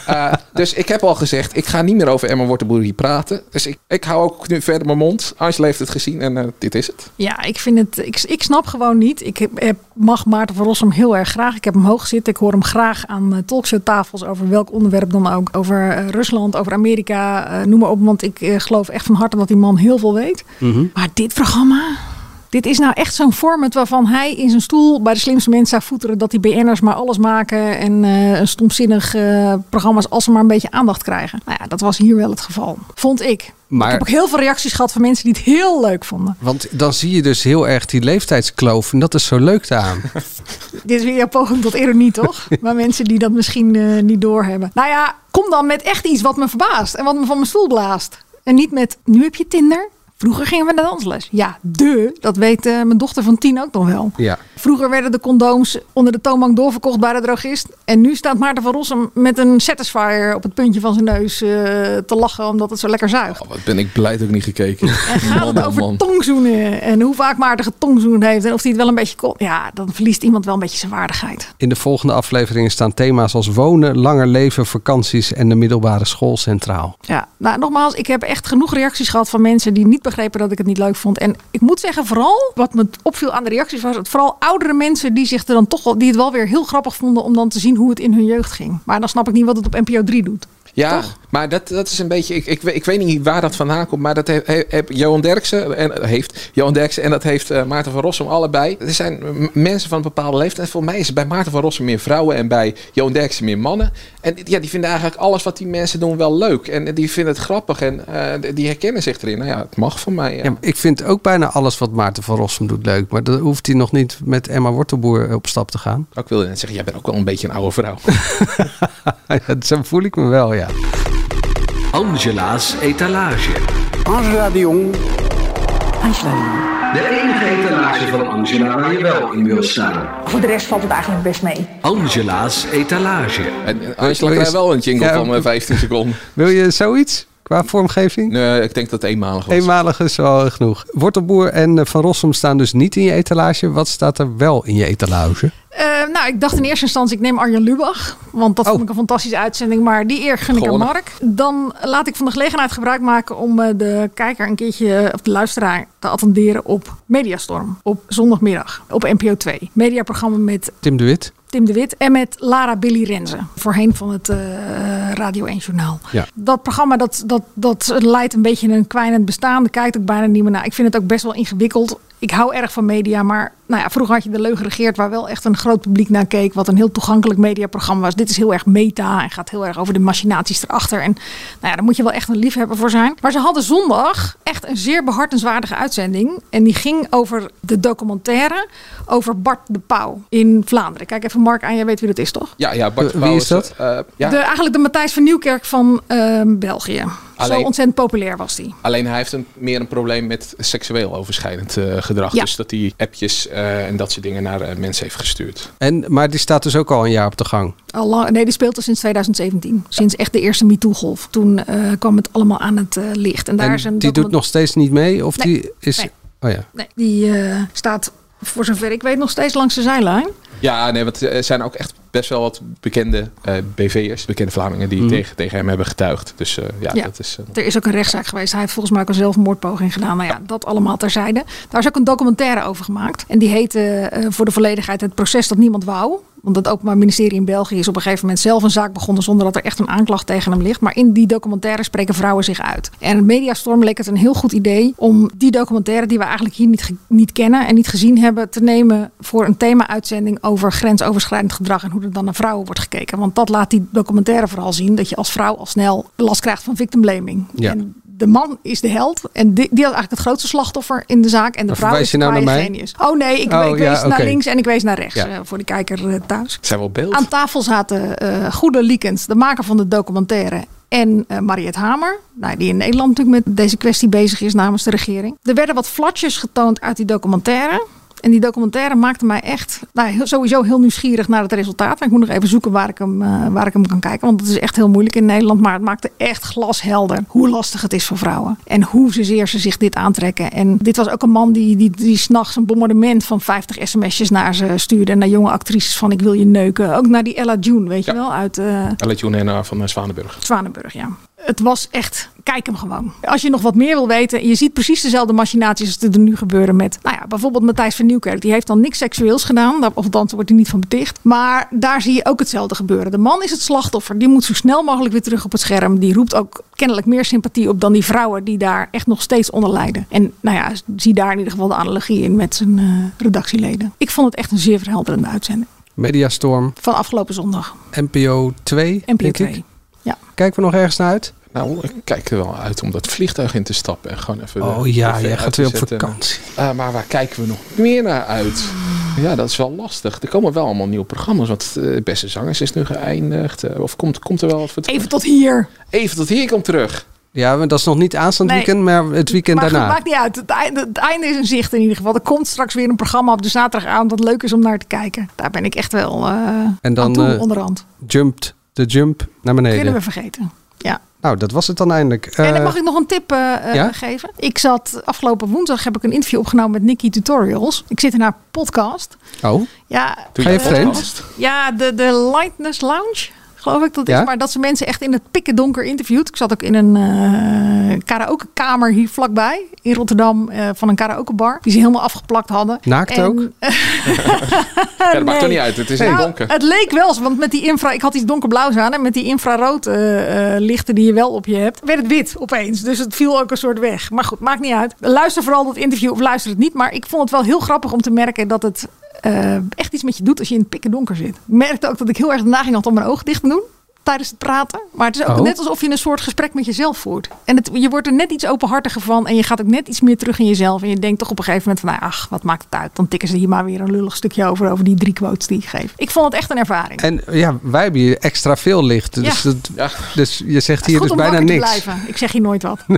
[SPEAKER 4] Eh, dus ik heb al gezegd, ik ga niet meer over Emma Wortelboer hier praten. Dus ik, ik hou ook nu verder mijn mond. Angela heeft het gezien en eh, dit is het.
[SPEAKER 5] Ja, ik vind het. Ik, ik snap gewoon niet. Ik heb, heb- mag Maarten van Rossum heel erg graag. Ik heb hem hoog zitten. Ik hoor hem graag aan uh, talkshowtafels over welk onderwerp dan ook. Over eh, Rusland, over Amerika, eh, noem maar op. Want ik eh, geloof echt van harte dat die man heel veel weet. Maar dit programma. Dit is nou echt zo'n format waarvan hij in zijn stoel bij de slimste mensen zou voeteren dat die BN'ers maar alles maken en eh stomzinnig eh, programma's als ze maar een beetje aandacht krijgen. Nou ja, dat was hier wel het geval. Vond ik.
[SPEAKER 3] Maar-
[SPEAKER 5] Ik heb ook heel veel reacties gehad van mensen die het heel leuk vonden.
[SPEAKER 3] Want dan zie je dus heel erg die leeftijdskloof. En dat is zo leuk daaraan.
[SPEAKER 5] Dit is weer jouw poging tot ironie, toch? maar mensen die dat misschien eh, niet doorhebben. Nou ja, kom dan met echt iets wat me verbaast en wat me van mijn stoel blaast. En niet met, nu heb je Tinder. Vroeger gingen we naar dansles. Ja, de, dat weet eh, mijn dochter van tien ook nog wel.
[SPEAKER 3] Ja.
[SPEAKER 5] Vroeger werden de condooms onder de toonbank doorverkocht bij de drogist. En nu staat Maarten van Rossum met een Satisfyer op het puntje van zijn neus eh, te lachen omdat het zo lekker zuigt.
[SPEAKER 4] Wat ben ik blij dat ik niet gekeken heb.
[SPEAKER 5] En gaat het
[SPEAKER 4] Man,
[SPEAKER 5] over
[SPEAKER 4] man.
[SPEAKER 5] tongzoenen en hoe vaak Maarten getongzoend heeft en of hij het wel een beetje kon. Ja, dan verliest iemand wel een beetje zijn waardigheid.
[SPEAKER 3] In de volgende afleveringen staan thema's als wonen, langer leven, vakanties en de middelbare school centraal.
[SPEAKER 5] Ja, nou nogmaals, ik heb echt genoeg reacties gehad van mensen die niet begrepen dat ik het niet leuk vond. En ik moet zeggen, vooral wat me opviel aan de reacties was, het vooral oudere mensen die zich er dan toch wel, die het wel weer heel grappig vonden om dan te zien hoe het in hun jeugd ging. Maar dan snap ik niet wat het op NPO 3 doet.
[SPEAKER 4] Ja, maar dat, dat is een beetje. Ik, ik, weet- ik weet niet waar dat vandaan komt. Maar dat heeft, heeft Johan Derksen en heeft Johan Derksen en dat heeft eh, Maarten van Rossum allebei. Er zijn mensen van een bepaalde leeftijd. En voor mij is het bij Maarten van Rossum meer vrouwen en bij Johan Derksen meer mannen. En ja, die vinden eigenlijk alles wat die mensen doen wel leuk. En die vinden het grappig en eh, die herkennen zich erin. Nou ja, het mag voor mij. ja.
[SPEAKER 3] Ja, ik vind ook bijna alles wat Maarten van Rossum doet leuk. Maar dan hoeft hij nog niet met Emma Wortelboer op stap te gaan.
[SPEAKER 4] Ik wilde net zeggen, jij bent ook wel een beetje een oude vrouw.
[SPEAKER 3] Ja, Zo voel ik me wel, ja.
[SPEAKER 13] Angela's etalage.
[SPEAKER 14] Angela de Jong.
[SPEAKER 13] Angela De enige etalage van Angela waar je wel in wil staan.
[SPEAKER 5] Voor de rest valt het eigenlijk best mee.
[SPEAKER 13] Angela's etalage.
[SPEAKER 4] En en Angela krijgt wel een jingle
[SPEAKER 3] Ja,
[SPEAKER 4] van eh, 15 seconden.
[SPEAKER 3] Wil je zoiets qua vormgeving?
[SPEAKER 4] Nee, ik denk dat het eenmalig was.
[SPEAKER 3] Eenmalig is wel genoeg. Wortelboer en eh, Van Rossum staan dus niet in je etalage. Wat staat er wel in je etalage?
[SPEAKER 5] Eh, nou, ik dacht in eerste instantie, ik neem Arjen Lubach. Want dat vond ik een fantastische uitzending. Maar die eer gun ik aan. Mark. Dan laat ik van de gelegenheid gebruik maken om eh, de kijker een keertje, of de luisteraar, te attenderen op Mediastorm. Op zondagmiddag. Op NPO 2. Mediaprogramma met
[SPEAKER 3] Tim de Wit?
[SPEAKER 5] Tim de Wit en met Lara Billy Renze. Voorheen van het eh, Radio 1 Journaal.
[SPEAKER 3] Ja.
[SPEAKER 5] Dat programma dat, dat, dat leidt een beetje een kwijnend bestaan. Daar kijkt ook bijna niet meer naar. Ik vind het ook best wel ingewikkeld. Ik hou erg van media, maar nou ja, vroeger had je de leugen regeerd waar wel echt een groot publiek naar keek. Wat een heel toegankelijk mediaprogramma was. Dit is heel erg meta en gaat heel erg over de machinaties erachter. En nou ja, daar moet je wel echt een liefhebber voor zijn. Maar ze hadden zondag echt een zeer behartenswaardige uitzending. En die ging over de documentaire over Bart de Pauw in Vlaanderen. Kijk even Mark aan, jij weet wie dat is toch?
[SPEAKER 4] Ja, ja, Bart
[SPEAKER 3] Eh, wie
[SPEAKER 4] Pauw
[SPEAKER 3] is dat?
[SPEAKER 4] eh, ja.
[SPEAKER 5] De, eigenlijk de Matthijs van Nieuwkerk van ehm, België. Zo ontzettend populair was die.
[SPEAKER 4] Alleen hij heeft een, meer een probleem met seksueel overschrijdend eh, gedrag.
[SPEAKER 5] Ja.
[SPEAKER 4] Dus dat hij appjes eh, en dat soort dingen naar eh, mensen heeft gestuurd.
[SPEAKER 3] En, maar die staat dus ook al een jaar op de gang.
[SPEAKER 5] Al lang, nee, die speelt al sinds 2017. Sinds echt de eerste MeToo-golf. Toen eh, kwam het allemaal aan het licht. En daar
[SPEAKER 3] en
[SPEAKER 5] is een
[SPEAKER 3] die doet nog steeds niet mee? Of
[SPEAKER 5] Nee,
[SPEAKER 3] die is...
[SPEAKER 5] nee.
[SPEAKER 3] Oh ja.
[SPEAKER 5] Nee, die eh, staat voor zover ik weet nog steeds langs de zijlijn.
[SPEAKER 4] Ja, nee, want er zijn ook echt best wel wat bekende eh, BV'ers, bekende Vlamingen, die
[SPEAKER 3] Mhm.
[SPEAKER 4] tegen, tegen hem hebben getuigd. Dus eh, ja,
[SPEAKER 5] Ja.
[SPEAKER 4] dat is... eh,
[SPEAKER 5] Er is ook een rechtszaak geweest. Hij heeft volgens mij ook een zelfmoordpoging gedaan. Nou ja, dat allemaal terzijde. Daar is ook een documentaire over gemaakt. En die heette voor de volledigheid Het proces dat niemand wou. Want het Openbaar Ministerie in België is op een gegeven moment zelf een zaak begonnen zonder dat er echt een aanklacht tegen hem ligt. Maar in die documentaire spreken vrouwen zich uit. En Mediastorm leek het een heel goed idee om die documentaire die we eigenlijk hier niet, niet kennen en niet gezien hebben, te nemen voor een thema-uitzending over grensoverschrijdend gedrag en hoe er dan naar vrouwen wordt gekeken. Want dat laat die documentaire vooral zien dat je als vrouw al snel last krijgt van victim blaming.
[SPEAKER 3] Ja.
[SPEAKER 5] En de man is de held. En die, die had eigenlijk het grootste slachtoffer in de zaak. En de vrouw is
[SPEAKER 3] je
[SPEAKER 5] de
[SPEAKER 3] nou naar
[SPEAKER 5] genius. Oh nee, ik,
[SPEAKER 3] Oh,
[SPEAKER 5] ik wees naar links en ik wees naar rechts.
[SPEAKER 3] Ja.
[SPEAKER 5] eh, voor de kijker eh, thuis.
[SPEAKER 4] zijn wel beeld.
[SPEAKER 5] Aan tafel zaten eh Goede Liekens, de maker van de documentaire. En Mariette Hamer, nou, die in Nederland natuurlijk met deze kwestie bezig is namens de regering. Er werden wat flatjes getoond uit die documentaire. En die documentaire maakte mij echt nou, sowieso heel nieuwsgierig naar het resultaat. En ik moet nog even zoeken waar ik, hem, eh, waar ik hem kan kijken. Want het is echt heel moeilijk in Nederland. Maar het maakte echt glashelder hoe lastig het is voor vrouwen. En hoe zeer ze zich dit aantrekken. En dit was ook een man die, die, die s'nachts een bombardement van 50 sms'jes naar ze stuurde. Naar jonge actrices van ik wil je neuken. Ook naar die Ella June, weet je wel, uit... eh,
[SPEAKER 4] Ella June en eh, van Zwanenburg.
[SPEAKER 5] Zwanenburg, ja. Het was echt, kijk hem gewoon. Als je nog wat meer wil weten, je ziet precies dezelfde machinaties als er nu gebeuren met, nou ja, bijvoorbeeld Matthijs van Nieuwkerk. Die heeft dan niks seksueels gedaan, daar- of althans wordt hij niet van beticht. Maar daar zie je ook hetzelfde gebeuren. De man is het slachtoffer, die moet zo snel mogelijk weer terug op het scherm. Die roept ook kennelijk meer sympathie op dan die vrouwen die daar echt nog steeds onder lijden. En nou ja, zie daar in ieder geval de analogie in met zijn eh, redactieleden. Ik vond het echt een zeer verhelderende uitzending.
[SPEAKER 3] Mediastorm,
[SPEAKER 5] Van afgelopen zondag.
[SPEAKER 3] NPO 2,
[SPEAKER 5] NPO
[SPEAKER 3] denk
[SPEAKER 5] 2.
[SPEAKER 3] Kijken we nog ergens naar uit?
[SPEAKER 4] Nou, ik kijk er wel uit om dat vliegtuig in te stappen en gewoon even.
[SPEAKER 3] Oh
[SPEAKER 4] de
[SPEAKER 3] ja, jij gaat weer op vakantie.
[SPEAKER 4] Eh, maar waar kijken we nog meer naar uit? Ja, dat is wel lastig. Er komen wel allemaal nieuwe programma's. Want eh Beste Zangers is nu geëindigd. Eh, of komt, komt er wel wat voor terug?
[SPEAKER 5] Even tot hier.
[SPEAKER 4] Even tot hier komt terug.
[SPEAKER 3] Ja, maar dat is nog niet aanstaand
[SPEAKER 5] Nee.
[SPEAKER 3] weekend, maar het weekend
[SPEAKER 5] maar
[SPEAKER 3] daarna.
[SPEAKER 5] maakt niet uit. Het einde, het einde is in zicht in ieder geval. Er komt straks weer een programma op de zaterdagavond dat leuk is om naar te kijken. Daar ben ik echt wel eh
[SPEAKER 3] En dan
[SPEAKER 5] aan toe,
[SPEAKER 3] eh,
[SPEAKER 5] onderhand.
[SPEAKER 3] jumped de jump naar beneden.
[SPEAKER 5] Kunnen we vergeten. Ja.
[SPEAKER 3] Nou, dat was het dan eindelijk.
[SPEAKER 5] en dan
[SPEAKER 3] Eh,
[SPEAKER 5] mag ik nog een tip eh, eh,
[SPEAKER 3] ja?
[SPEAKER 5] geven. Ik zat afgelopen woensdag heb ik een interview opgenomen met Nikki Tutorials. Ik zit in haar podcast.
[SPEAKER 3] Oh,
[SPEAKER 5] Ja,
[SPEAKER 3] Ga je vreemd?
[SPEAKER 5] Ja, de, de Lightness Lounge. Geloof ik dat is.
[SPEAKER 3] Ja?
[SPEAKER 5] Maar dat ze mensen echt in het pikken donker interviewt. Ik zat ook in een eh karaokekamer hier vlakbij. In Rotterdam. eh, van een karaokebar. Die ze helemaal afgeplakt hadden.
[SPEAKER 3] Naakt
[SPEAKER 5] En-
[SPEAKER 3] ook?
[SPEAKER 4] Ja, dat maakt toch niet uit. Het is
[SPEAKER 5] Nou,
[SPEAKER 4] donker.
[SPEAKER 5] Het leek wel want met die infra, ik had iets donkerblauws aan en met die infrarood eh, lichten die je wel op je hebt, werd het wit opeens. Dus het viel ook een soort weg. Maar goed, maakt niet uit. Luister vooral dat interview of luister het niet. Maar ik vond het wel heel grappig om te merken dat het eh, echt iets met je doet als je in het pikken donker zit. Ik merkte ook dat ik heel erg de neiging had om mijn ogen dicht te doen tijdens het praten. Maar het is ook
[SPEAKER 3] Oh.
[SPEAKER 5] net alsof je een soort gesprek met jezelf voert. En het, je wordt er net iets openhartiger van. En je gaat ook net iets meer terug in jezelf. En je denkt toch op een gegeven moment van... Nou, ach, wat maakt het uit? Dan tikken ze hier maar weer een lullig stukje over... over die drie quotes die ik geef. Ik vond het echt een ervaring.
[SPEAKER 3] En ja, wij hebben hier extra veel licht. Dus,
[SPEAKER 5] Ja.
[SPEAKER 3] dat, dus je zegt hier dus bijna niks.
[SPEAKER 5] Ik zeg hier nooit wat.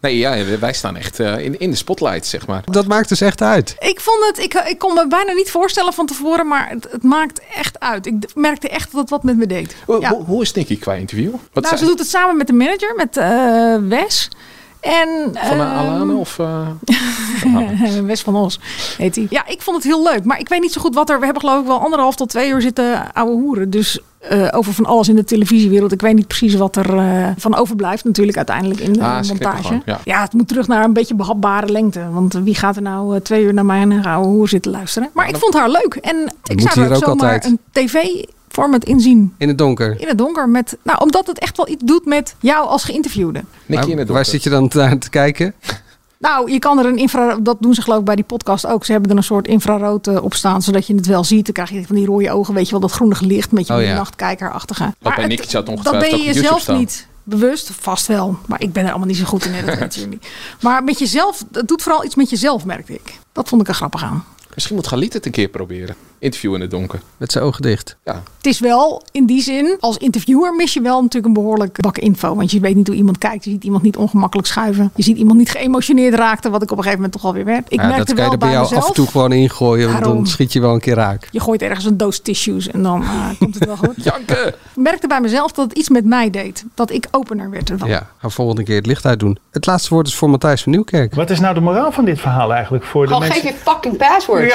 [SPEAKER 4] Nee, ja, wij staan echt eh, in, in de spotlight, zeg maar.
[SPEAKER 3] Dat maakt dus echt uit.
[SPEAKER 5] Ik vond het, ik, ik kon me bijna niet voorstellen van tevoren, maar het, het maakt echt uit. Ik merkte echt dat het wat met me deed.
[SPEAKER 4] Hoe,
[SPEAKER 5] Ja.
[SPEAKER 4] hoe, is Nicky qua interview? Wat
[SPEAKER 5] nou,
[SPEAKER 4] zei-
[SPEAKER 5] ze doet het samen met de manager, met eh, Wes. En,
[SPEAKER 4] Van de
[SPEAKER 5] ehm,
[SPEAKER 4] Alane of... eh,
[SPEAKER 5] Wes van Os heet hij. Ja, ik vond het heel leuk. Maar ik weet niet zo goed wat er... We hebben geloof ik wel anderhalf tot twee uur zitten ouwe hoeren. Dus eh, over van alles in de televisiewereld. Ik weet niet precies wat er eh, van overblijft natuurlijk uiteindelijk in de
[SPEAKER 4] Ah,
[SPEAKER 5] montage.
[SPEAKER 4] gewoon, ja.
[SPEAKER 5] het moet terug naar een beetje behapbare lengte. Want wie gaat er nou twee uur naar mijn ouwe hoer zitten luisteren? Maar ik vond haar leuk. En ik
[SPEAKER 3] moet
[SPEAKER 5] zou
[SPEAKER 3] hier
[SPEAKER 5] er ook
[SPEAKER 3] ook
[SPEAKER 5] zomaar
[SPEAKER 3] altijd.
[SPEAKER 5] een tv-format inzien.
[SPEAKER 3] In het donker.
[SPEAKER 5] In het donker. Met, nou, omdat het echt wel iets doet met jou als geïnterviewde.
[SPEAKER 3] Maar
[SPEAKER 4] het
[SPEAKER 3] waar zit je dan naar te kijken?
[SPEAKER 5] Nou, je kan er een infra... Dat doen ze geloof ik bij die podcast ook. Ze hebben er een soort infrarood eh, op staan, zodat je het wel ziet. Dan krijg je van die rode ogen, weet je wel, dat groenige licht met je
[SPEAKER 3] Oh, ja.
[SPEAKER 5] nachtkijkerachtige. Maar Dat
[SPEAKER 4] ongetwijfeld
[SPEAKER 5] ben je jezelf
[SPEAKER 4] staan.
[SPEAKER 5] niet bewust, vast wel. Maar ik ben er allemaal niet zo goed in. Dat weet je niet. Maar met jezelf, het doet vooral iets met jezelf, merkte ik. Dat vond ik er grappig aan.
[SPEAKER 4] Misschien moet Galit het een keer proberen. Interview in het donker.
[SPEAKER 3] Met zijn ogen dicht.
[SPEAKER 4] Ja.
[SPEAKER 5] Het is wel in die zin, als interviewer mis je wel natuurlijk een behoorlijk bak info. Want je weet niet hoe iemand kijkt. Je ziet iemand niet ongemakkelijk schuiven. Je ziet iemand niet geëmotioneerd raakten, wat ik op een gegeven moment toch alweer werd. Ik
[SPEAKER 3] Ja,
[SPEAKER 5] merkte
[SPEAKER 3] dat kan je
[SPEAKER 5] wel
[SPEAKER 3] er bij jou
[SPEAKER 5] mezelf.
[SPEAKER 3] af en toe gewoon ingooien. Want dan schiet je wel een keer raak.
[SPEAKER 5] Je gooit ergens een doos tissues en dan eh, komt het wel goed.
[SPEAKER 4] Janken!
[SPEAKER 5] Ik merkte bij mezelf dat het iets met mij deed. Dat ik opener werd ervan.
[SPEAKER 3] Ja, ga volgende keer het licht uitdoen. Het laatste woord is voor Matthijs van Nieuwkerk.
[SPEAKER 14] Wat is nou de moraal van dit verhaal eigenlijk voor de mensen?
[SPEAKER 15] geef je fucking password.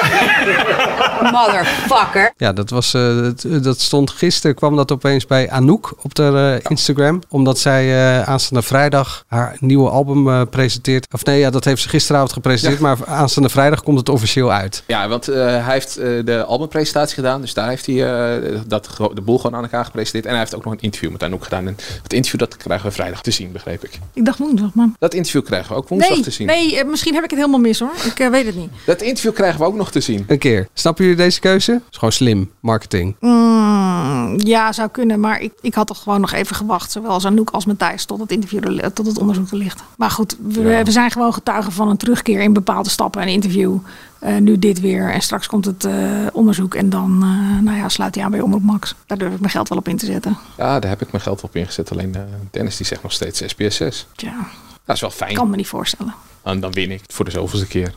[SPEAKER 15] Motherfucker.
[SPEAKER 3] Ja, dat, was, eh, het- dat stond gisteren, kwam dat opeens bij Anouk op de eh, Instagram. Omdat zij eh, aanstaande vrijdag haar nieuwe album eh, presenteert. Of nee, ja, dat heeft ze gisteravond gepresenteerd. Maar aanstaande vrijdag komt het officieel uit.
[SPEAKER 4] Ja, want eh, hij heeft eh, de albumpresentatie gedaan. Dus daar heeft hij eh, dat, de boel gewoon aan elkaar gepresenteerd. En hij heeft ook nog een interview met Anouk gedaan. En het interview dat krijgen we vrijdag te zien, begreep ik.
[SPEAKER 5] Ik dacht woensdag, man.
[SPEAKER 4] Dat interview krijgen we ook woensdag
[SPEAKER 5] Nee,
[SPEAKER 4] te zien.
[SPEAKER 5] nee, misschien heb ik het helemaal mis hoor. Ik weet het niet.
[SPEAKER 4] Dat interview krijgen we ook nog te zien.
[SPEAKER 3] Een keer. Snappen jullie deze keuze? Het is gewoon slim, marketing.
[SPEAKER 5] Mm, ja, zou kunnen. Maar ik, ik had toch gewoon nog even gewacht. Zowel als Anouk als Matthijs tot het, interview er, tot het onderzoek er ligt. Maar goed, we, we zijn gewoon getuigen van een terugkeer in bepaalde stappen. Een interview. Eh, nu dit weer. En straks komt het eh, onderzoek. En dan eh, nou ja, sluit hij aan bij Omroep Max. Daar durf ik mijn geld wel op in te zetten.
[SPEAKER 4] Ja, daar heb ik mijn geld op ingezet. Alleen eh, Dennis die zegt nog steeds SBS6.
[SPEAKER 5] Tja,
[SPEAKER 4] Dat is wel fijn.
[SPEAKER 5] kan me niet voorstellen.
[SPEAKER 4] En dan win ik voor de zoveelste keer.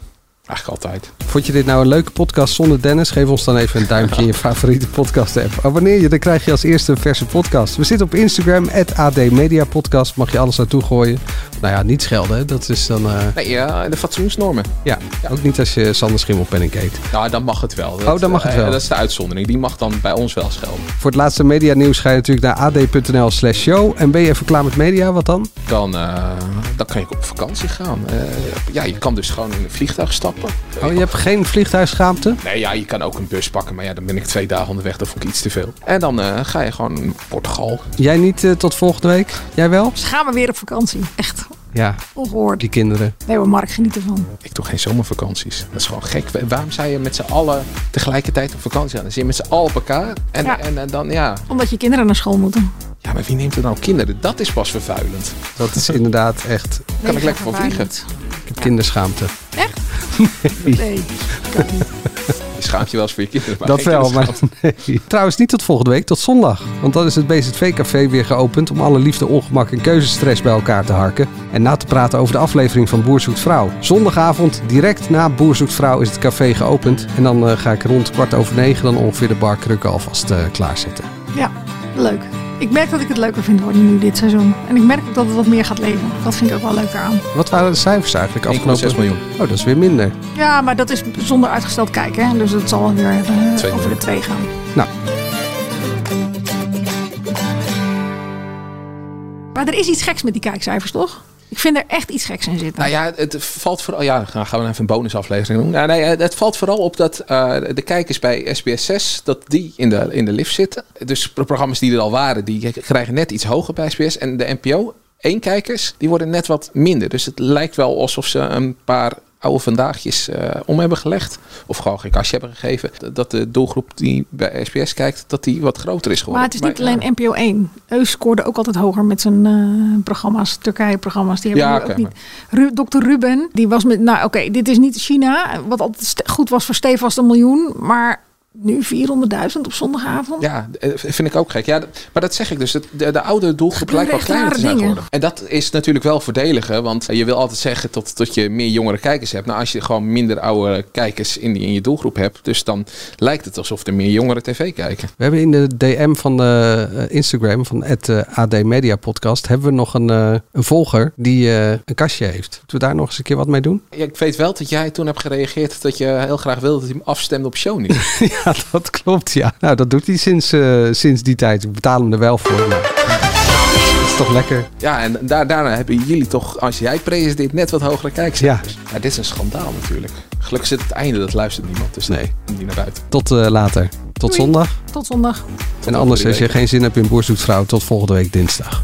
[SPEAKER 4] Eigenlijk altijd.
[SPEAKER 3] Vond je dit nou een leuke podcast zonder Dennis? Geef ons dan even een duimpje in je favoriete podcast app. Abonneer je, dan krijg je als eerste een verse podcast. We zitten op Instagram, AD Media Podcast. Mag je alles naartoe gooien. Nou ja, niet schelden, hè. dat is dan... eh,
[SPEAKER 4] Nee, ja, de fatsoensnormen.
[SPEAKER 3] ja, ook niet als je Sander Schimmelpenning eet.
[SPEAKER 4] Nou, dan mag het wel.
[SPEAKER 3] Oh, dan mag het
[SPEAKER 4] eh,
[SPEAKER 3] wel.
[SPEAKER 4] Dat is de uitzondering. Die mag dan bij ons wel schelden.
[SPEAKER 3] Voor het laatste media nieuws ga je natuurlijk naar ad.nl slash show. En ben je even klaar met media, wat dan?
[SPEAKER 4] Dan, eh, dan kan je op vakantie gaan. Ja, je kan dus gewoon in een vliegtuig stappen.
[SPEAKER 3] Oh, je hebt geen vliegtuigschaamte?
[SPEAKER 4] Nee, ja, je kan ook een bus pakken. Maar ja, dan ben ik twee dagen onderweg. Dat vond ik iets te veel. En dan eh, ga je gewoon Portugal.
[SPEAKER 3] Jij niet eh, tot volgende week? Jij wel?
[SPEAKER 5] Dus gaan we weer op vakantie. Echt
[SPEAKER 3] Ja,
[SPEAKER 5] ongehoord.
[SPEAKER 3] die kinderen.
[SPEAKER 5] Nee hoor, Mark, geniet ervan.
[SPEAKER 4] Ik doe geen zomervakanties. Dat is gewoon gek. Waarom zou je met z'n allen tegelijkertijd op vakantie gaan? Dan zit je met z'n allen op elkaar. En,
[SPEAKER 5] Ja.
[SPEAKER 4] en, en dan, ja.
[SPEAKER 5] Omdat je kinderen naar school moeten.
[SPEAKER 4] Ja, maar wie neemt er nou kinderen? Dat is pas vervuilend.
[SPEAKER 3] Dat is inderdaad echt...
[SPEAKER 4] Kan ik lekker van vliegen?
[SPEAKER 3] Ik heb kinderschaamte.
[SPEAKER 5] Echt?
[SPEAKER 3] Nee.
[SPEAKER 5] Nee.
[SPEAKER 4] Je schaamt je wel eens voor je kinderen. Maar
[SPEAKER 3] Dat wel, maar nee. Trouwens niet tot volgende week, tot zondag. Want dan is het BZV-café weer geopend om alle liefde, ongemak en keuzestress bij elkaar te harken. En na te praten over de aflevering van Boer Zoekt Vrouw. Zondagavond, direct na Boer Zoekt Vrouw, is het café geopend. En dan eh, ga ik rond kwart over negen dan ongeveer de barkrukken alvast eh, klaarzetten.
[SPEAKER 5] Ja, leuk. Ik merk dat ik het leuker vind worden nu dit seizoen. En ik merk ook dat het wat meer gaat leven. Dat vind ik ook wel leuk eraan.
[SPEAKER 3] Wat waren de cijfers eigenlijk
[SPEAKER 4] 1,6
[SPEAKER 3] afgelopen?
[SPEAKER 4] miljoen.
[SPEAKER 3] Oh, dat is weer minder.
[SPEAKER 5] Ja, maar dat is zonder uitgesteld kijken. Hè? Dus het zal wel weer
[SPEAKER 4] Twee
[SPEAKER 5] over de twee gaan.
[SPEAKER 3] Nou,
[SPEAKER 5] Maar er is iets geks met die kijkcijfers, toch? Ik vind er echt iets geks in zitten.
[SPEAKER 4] Nou ja, het valt vooral. Ja, dan gaan we even een bonusaflevering doen. Ja, nee, het valt vooral op dat eh, de kijkers bij SBS 6 dat die in de, in de lift zitten. Dus de programma's die er al waren, die krijgen net iets hoger bij SBS. En de NPO, één kijkers, die worden net wat minder. Dus het lijkt wel alsof ze een paar oude vandaagjes eh, om hebben gelegd. Of gewoon geen kastje hebben gegeven. Dat de doelgroep die bij SBS kijkt, dat die wat groter is geworden.
[SPEAKER 5] maar het is niet alleen NPO 1. Eus scoorde ook altijd hoger met zijn eh, programma's, Turkije-programma's. Die hebben
[SPEAKER 4] Ja,
[SPEAKER 5] ook niet. Ru Dr. Ruben, die was met. Nou, oké, dit is niet China, wat altijd goed was voor stevast een miljoen, maar nu 400.000 op zondagavond.
[SPEAKER 4] Ja, eh, vind ik ook gek. Ja, maar dat zeg ik dus. De, de, de oude doelgroep lijkt wel kleiner te zijn
[SPEAKER 5] dingen.
[SPEAKER 4] geworden. En dat is natuurlijk wel voordeliger. Want je wil altijd zeggen tot, tot je meer jongere kijkers hebt. Nou, als je gewoon minder oude kijkers in, die, in je doelgroep hebt. Dus dan lijkt het alsof er meer jongeren tv kijken.
[SPEAKER 3] we hebben in de DM van de eh, Instagram van het eh, AD Media Podcast hebben we nog een, eh, een volger die eh, een kastje heeft. Moeten we daar nog eens een keer wat mee doen?
[SPEAKER 4] Ja, ik weet wel dat jij toen hebt gereageerd dat je heel graag wilde dat hij hem afstemde op show niet.
[SPEAKER 3] ja, dat klopt, ja. Nou, dat doet hij sinds, eh, sinds die tijd. We betalen hem er wel voor. maar- Dat is toch lekker?
[SPEAKER 4] ja, en daar, daarna hebben jullie toch, als jij presenteert, net wat hogere kijkcijfers. Ja. dit is een schandaal natuurlijk. Gelukkig zit het einde, dat luistert niemand. Dus nee, niet naar buiten.
[SPEAKER 3] Tot eh, later. Tot
[SPEAKER 5] Doei.
[SPEAKER 3] zondag.
[SPEAKER 5] Tot zondag.
[SPEAKER 3] en anders, als je geen zin hebt in Boer Zoekt Vrouw, tot volgende week dinsdag.